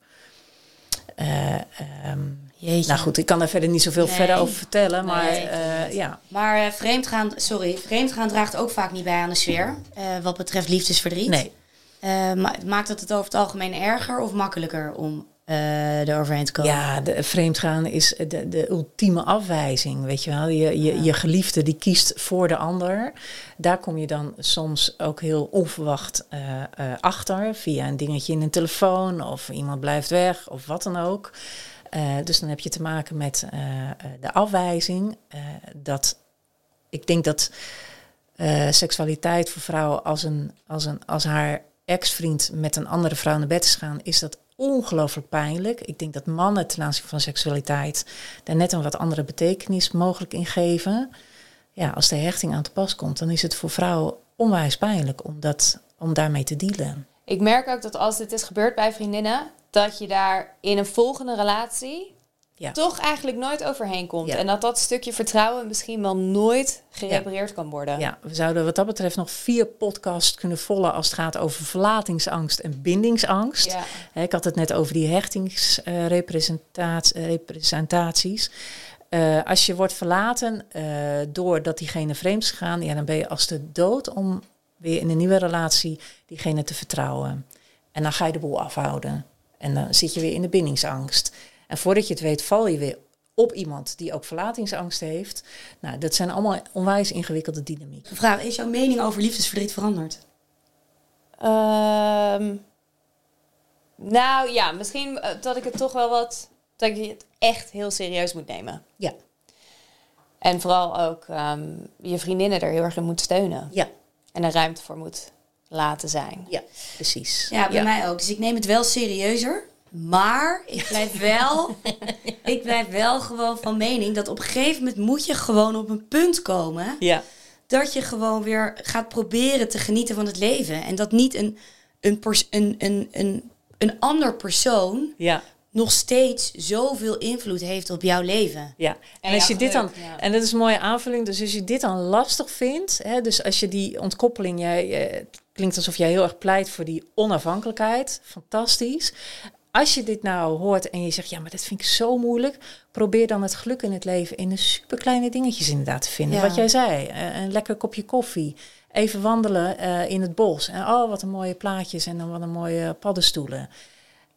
Jeetje. nou goed, ik kan daar verder niet zoveel Nee. verder over vertellen, maar Nee, eh, ja. Maar vreemdgaan, sorry, vreemdgaan draagt ook vaak niet bij aan de sfeer. wat betreft liefdesverdriet. Nee. Eh, ma- maakt het het over het algemeen erger of makkelijker om eh eroverheen te komen? Ja, de vreemdgaan is de, de ultieme afwijzing, weet je wel. Je, je, je geliefde die kiest voor de ander. Daar kom je dan soms ook heel onverwacht eh, achter. Via een dingetje in een telefoon of iemand blijft weg of wat dan ook. Dus dan heb je te maken met de afwijzing. dat ik denk dat seksualiteit voor vrouwen als, een, als, een, als haar ex-vriend met een andere vrouw naar bed is gaan, is dat ongelooflijk pijnlijk. Ik denk dat mannen ten aanzien van seksualiteit daar net een wat andere betekenis mogelijk in geven. Ja, als de hechting aan te pas komt, dan is het voor vrouwen onwijs pijnlijk om, dat, om daarmee te dealen. Ik merk ook dat als dit is gebeurd bij vriendinnen, dat je daar in een volgende relatie Ja. toch eigenlijk nooit overheen komt. Ja. En dat dat stukje vertrouwen misschien wel nooit gerepareerd kan worden. Ja, we zouden wat dat betreft nog vier podcasts kunnen volgen als het gaat over verlatingsangst en bindingsangst. Ik had het net over die hechtingsrepresentaties. Eh als je wordt verlaten eh, doordat diegene vreemd is gegaan, ja, dan ben je als de dood om weer in een nieuwe relatie diegene te vertrouwen. En dan ga je de boel afhouden. En dan zit je weer in de bindingsangst. En voordat je het weet, val je weer op iemand die ook verlatingsangst heeft. Nou, dat zijn allemaal onwijs ingewikkelde dynamieken. Een vraag, is jouw mening over liefdesverdriet veranderd? Ehm, nou ja, misschien eh, dat ik het toch wel wat. dat je het echt heel serieus moet nemen. Ja. En vooral ook ehm, je vriendinnen er heel erg in moet steunen. Ja, En er ruimte voor moet laten zijn. ja precies. Ja, bij mij ook. Dus ik neem het wel serieuzer. Maar ik blijf wel, ik blijf wel gewoon van mening dat op een gegeven moment moet je gewoon op een punt komen Ja, dat je gewoon weer gaat proberen te genieten van het leven. En dat niet een, een, pers- een, een, een, een ander persoon ja. nog steeds zoveel invloed heeft op jouw leven. Ja, en, En als je dit dan, en dat is een mooie aanvulling, dus als je dit dan lastig vindt, hè, dus als je die ontkoppeling, jij, eh, het klinkt alsof jij heel erg pleit voor die onafhankelijkheid, fantastisch. Als je dit nou hoort en je zegt, ja, maar dat vind ik zo moeilijk, probeer dan het geluk in het leven in de superkleine dingetjes inderdaad te vinden. Ja. Wat jij zei, eh, een lekker kopje koffie, even wandelen eh, in het bos. En oh, wat een mooie plaatjes en dan wat een mooie paddenstoelen.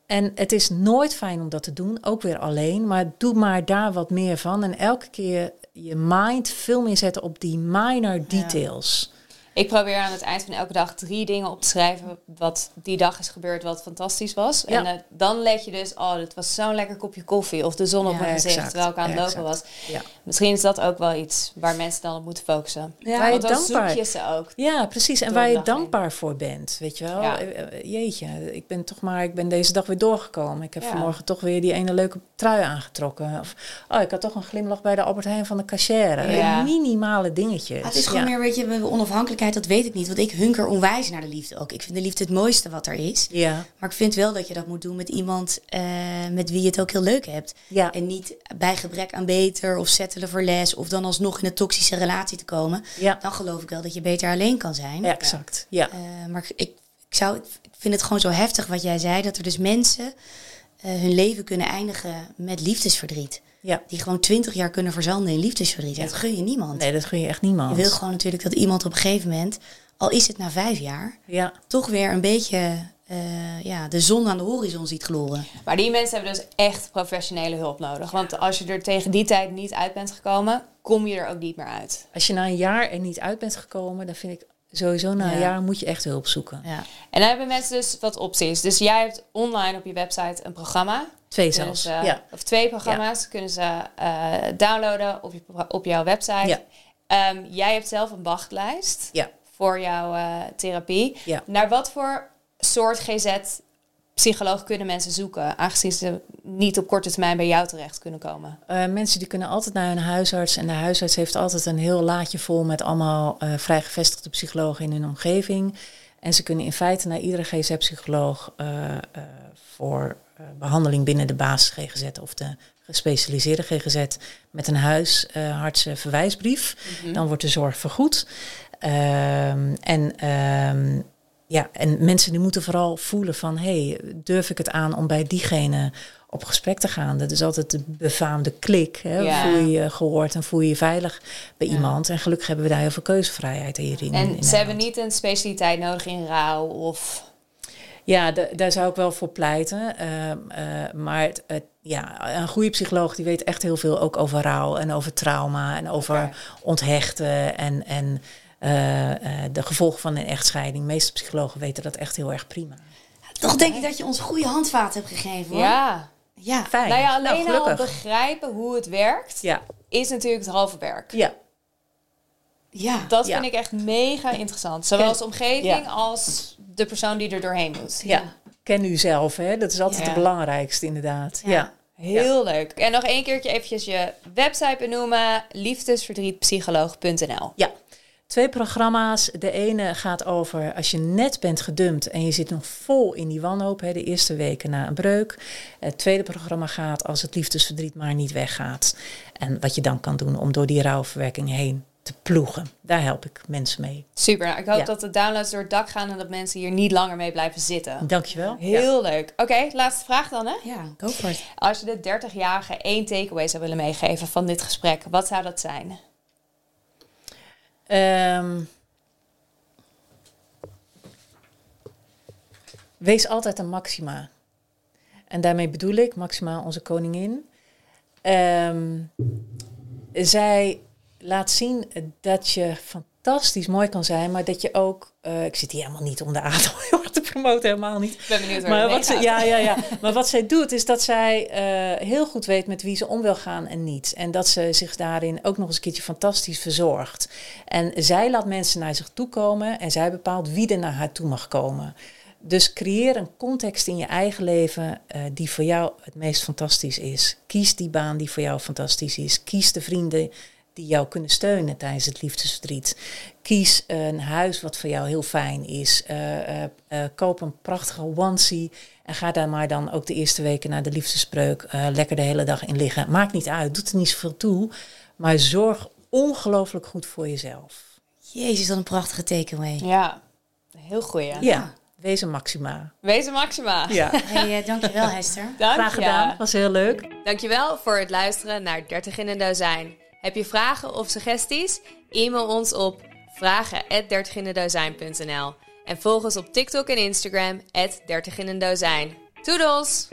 En het is nooit fijn om dat te doen, ook weer alleen. Maar doe maar daar wat meer van. En elke keer je mind veel meer zetten op die minor details. Ik probeer aan het eind van elke dag drie dingen op te schrijven wat die dag is gebeurd wat fantastisch was. Ja. En eh, dan let je dus, oh, dit was zo'n lekker kopje koffie of de zon op Ja, mijn gezicht exact, terwijl ik aan het lopen was. Ja. Misschien is dat ook wel iets waar mensen dan op moeten focussen. Ja, Waar je Want dan dankbaar- zoek je ze ook. Ja, precies. En waar je heen. dankbaar voor bent, weet je wel. Ja. Eh, eh, Jeetje, ik ben toch maar, ik ben deze dag weer doorgekomen. Ik heb Ja. vanmorgen toch weer die ene leuke trui aangetrokken. Of, oh, ik had toch een glimlach bij de Albert Heijn van de cashier. Ja. Minimale dingetjes. Ah, het is gewoon ja. meer, weet je, we- onafhankelijkheid, dat weet ik niet. Want ik hunker onwijs naar de liefde ook. Ik vind de liefde het mooiste wat er is. Ja, Maar ik vind wel dat je dat moet doen met iemand eh, met wie je het ook heel leuk hebt. ja. En niet bij gebrek aan beter of settelen voor les of dan alsnog in een toxische relatie te komen. ja. Dan geloof ik wel dat je beter alleen kan zijn. ja, exact. Ja. Eh, maar ik, ik, zou, ik vind het gewoon zo heftig wat jij zei, dat er dus mensen eh, hun leven kunnen eindigen met liefdesverdriet. Ja. Die gewoon twintig jaar kunnen verzanden in liefdesverdriet. Dat gun je niemand. Nee, dat gun je echt niemand. Je wil gewoon natuurlijk dat iemand op een gegeven moment, al is het na vijf jaar, Ja, toch weer een beetje eh, ja, de zon aan de horizon ziet gloren. Maar die mensen hebben dus echt professionele hulp nodig. Want als je er tegen die tijd niet uit bent gekomen, kom je er ook niet meer uit. als je na een jaar er niet uit bent gekomen, dan vind ik sowieso na een Ja. jaar moet je echt hulp zoeken. Ja. En dan hebben mensen dus wat opties. Dus jij hebt online op je website een programma. Twee zelfs. ze- ja. Of twee programma's kunnen ze eh, downloaden op, je, op jouw website. Ja. Ehm, jij hebt zelf een wachtlijst Ja. voor jouw eh, therapie. Ja. Naar wat voor soort GZ-psycholoog kunnen mensen zoeken, aangezien ze niet op korte termijn bij jou terecht kunnen komen? Eh, mensen die kunnen altijd naar hun huisarts. En de huisarts heeft altijd een heel laadje vol met allemaal eh vrij gevestigde psychologen in hun omgeving. En ze kunnen in feite naar iedere GZ-psycholoog eh, eh, voor behandeling binnen de basis GGZ of de gespecialiseerde GGZ met een huisartsenverwijsbrief. Dan wordt de zorg vergoed. Ehm, en ehm, ja, en mensen die moeten vooral voelen van, hey, durf ik het aan om bij diegene op gesprek te gaan? Dat is altijd de befaamde klik. Hè? Ja. Voel je je gehoord en voel je je veilig bij Ja. iemand? En gelukkig hebben we daar heel veel keuzevrijheid hierin. En in ze hebben niet een specialiteit nodig in rouw of... Ja, da- daar zou ik wel voor pleiten. Ehm, eh, maar het, het- ja, een goede psycholoog die weet echt heel veel ook over rouw en over trauma en over onthechten en, en eh, eh, de gevolgen van een echtscheiding. De meeste psychologen weten dat echt heel erg prima. Toch denk ik dat je ons goede handvaat hebt gegeven hoor. Ja. Ja. Fijn. Nou ja, alleen al gelukkig. begrijpen hoe het werkt, Ja, is natuurlijk het halve werk. ja, Ja. Dat Ja. vind ik echt mega interessant. Zowel als omgeving Ja. als de persoon die er doorheen moet. ja. Ken u zelf, hè? Dat is altijd Ja. het belangrijkste, inderdaad. Ja. Ja. Heel leuk. En nog één keertje eventjes je website benoemen. Liefdesverdrietpsycholoog.nl Ja. Twee programma's. De ene gaat over als je net bent gedumpt en je zit nog vol in die wanhoop, hè, de eerste weken na een breuk. Het tweede programma gaat als het liefdesverdriet maar niet weggaat. En wat je dan kan doen om door die rouwverwerking heen te ploegen. Daar help ik mensen mee. Super. Nou, ik hoop Ja. dat de downloads door het dak gaan en dat mensen hier niet langer mee blijven zitten. Dankjewel. Heel leuk. Oké, laatste vraag dan hè. Ja, go for it. Als je de 30-jarige één takeaway zou willen meegeven van dit gesprek, wat zou dat zijn? Ehm, wees altijd een Maxima. En daarmee bedoel ik Maxima, onze koningin. Ehm, zij laat zien dat je fantastisch mooi kan zijn, maar dat je ook. eh, ik zit hier helemaal niet om de adem te promoten, helemaal niet. Ik ben benieuwd waar Maar wat, ze, ja, ja, ja. maar wat zij doet, is dat zij eh, heel goed weet met wie ze om wil gaan en niet. En dat ze zich daarin ook nog eens een keertje fantastisch verzorgt. En zij laat mensen naar zich toe komen en zij bepaalt wie er naar haar toe mag komen. Dus creëer een context in je eigen leven eh, die voor jou het meest fantastisch is. Kies die baan die voor jou fantastisch is. Kies de vrienden die jou kunnen steunen tijdens het liefdesverdriet. Kies een huis wat voor jou heel fijn is. Eh, eh, eh, koop een prachtige onesie en ga daar maar dan ook de eerste weken na de liefdesbreuk eh, lekker de hele dag in liggen. Maakt niet uit, doet er niet zoveel toe, maar zorg ongelooflijk goed voor jezelf. Jezus, wat een prachtige takeaway. Ja, heel goeie. Ja, wees een maxima. Wees een Maxima. Ja, Hey, eh, dankjewel Hester. Dank graag je. gedaan. Was heel leuk. Dankjewel voor het luisteren naar 30 in een dozijn. Heb je vragen of suggesties? E-mail ons op vragen@dertiginendozijn.nl en volg ons op TikTok en Instagram 30 in een dozijn. Toedels!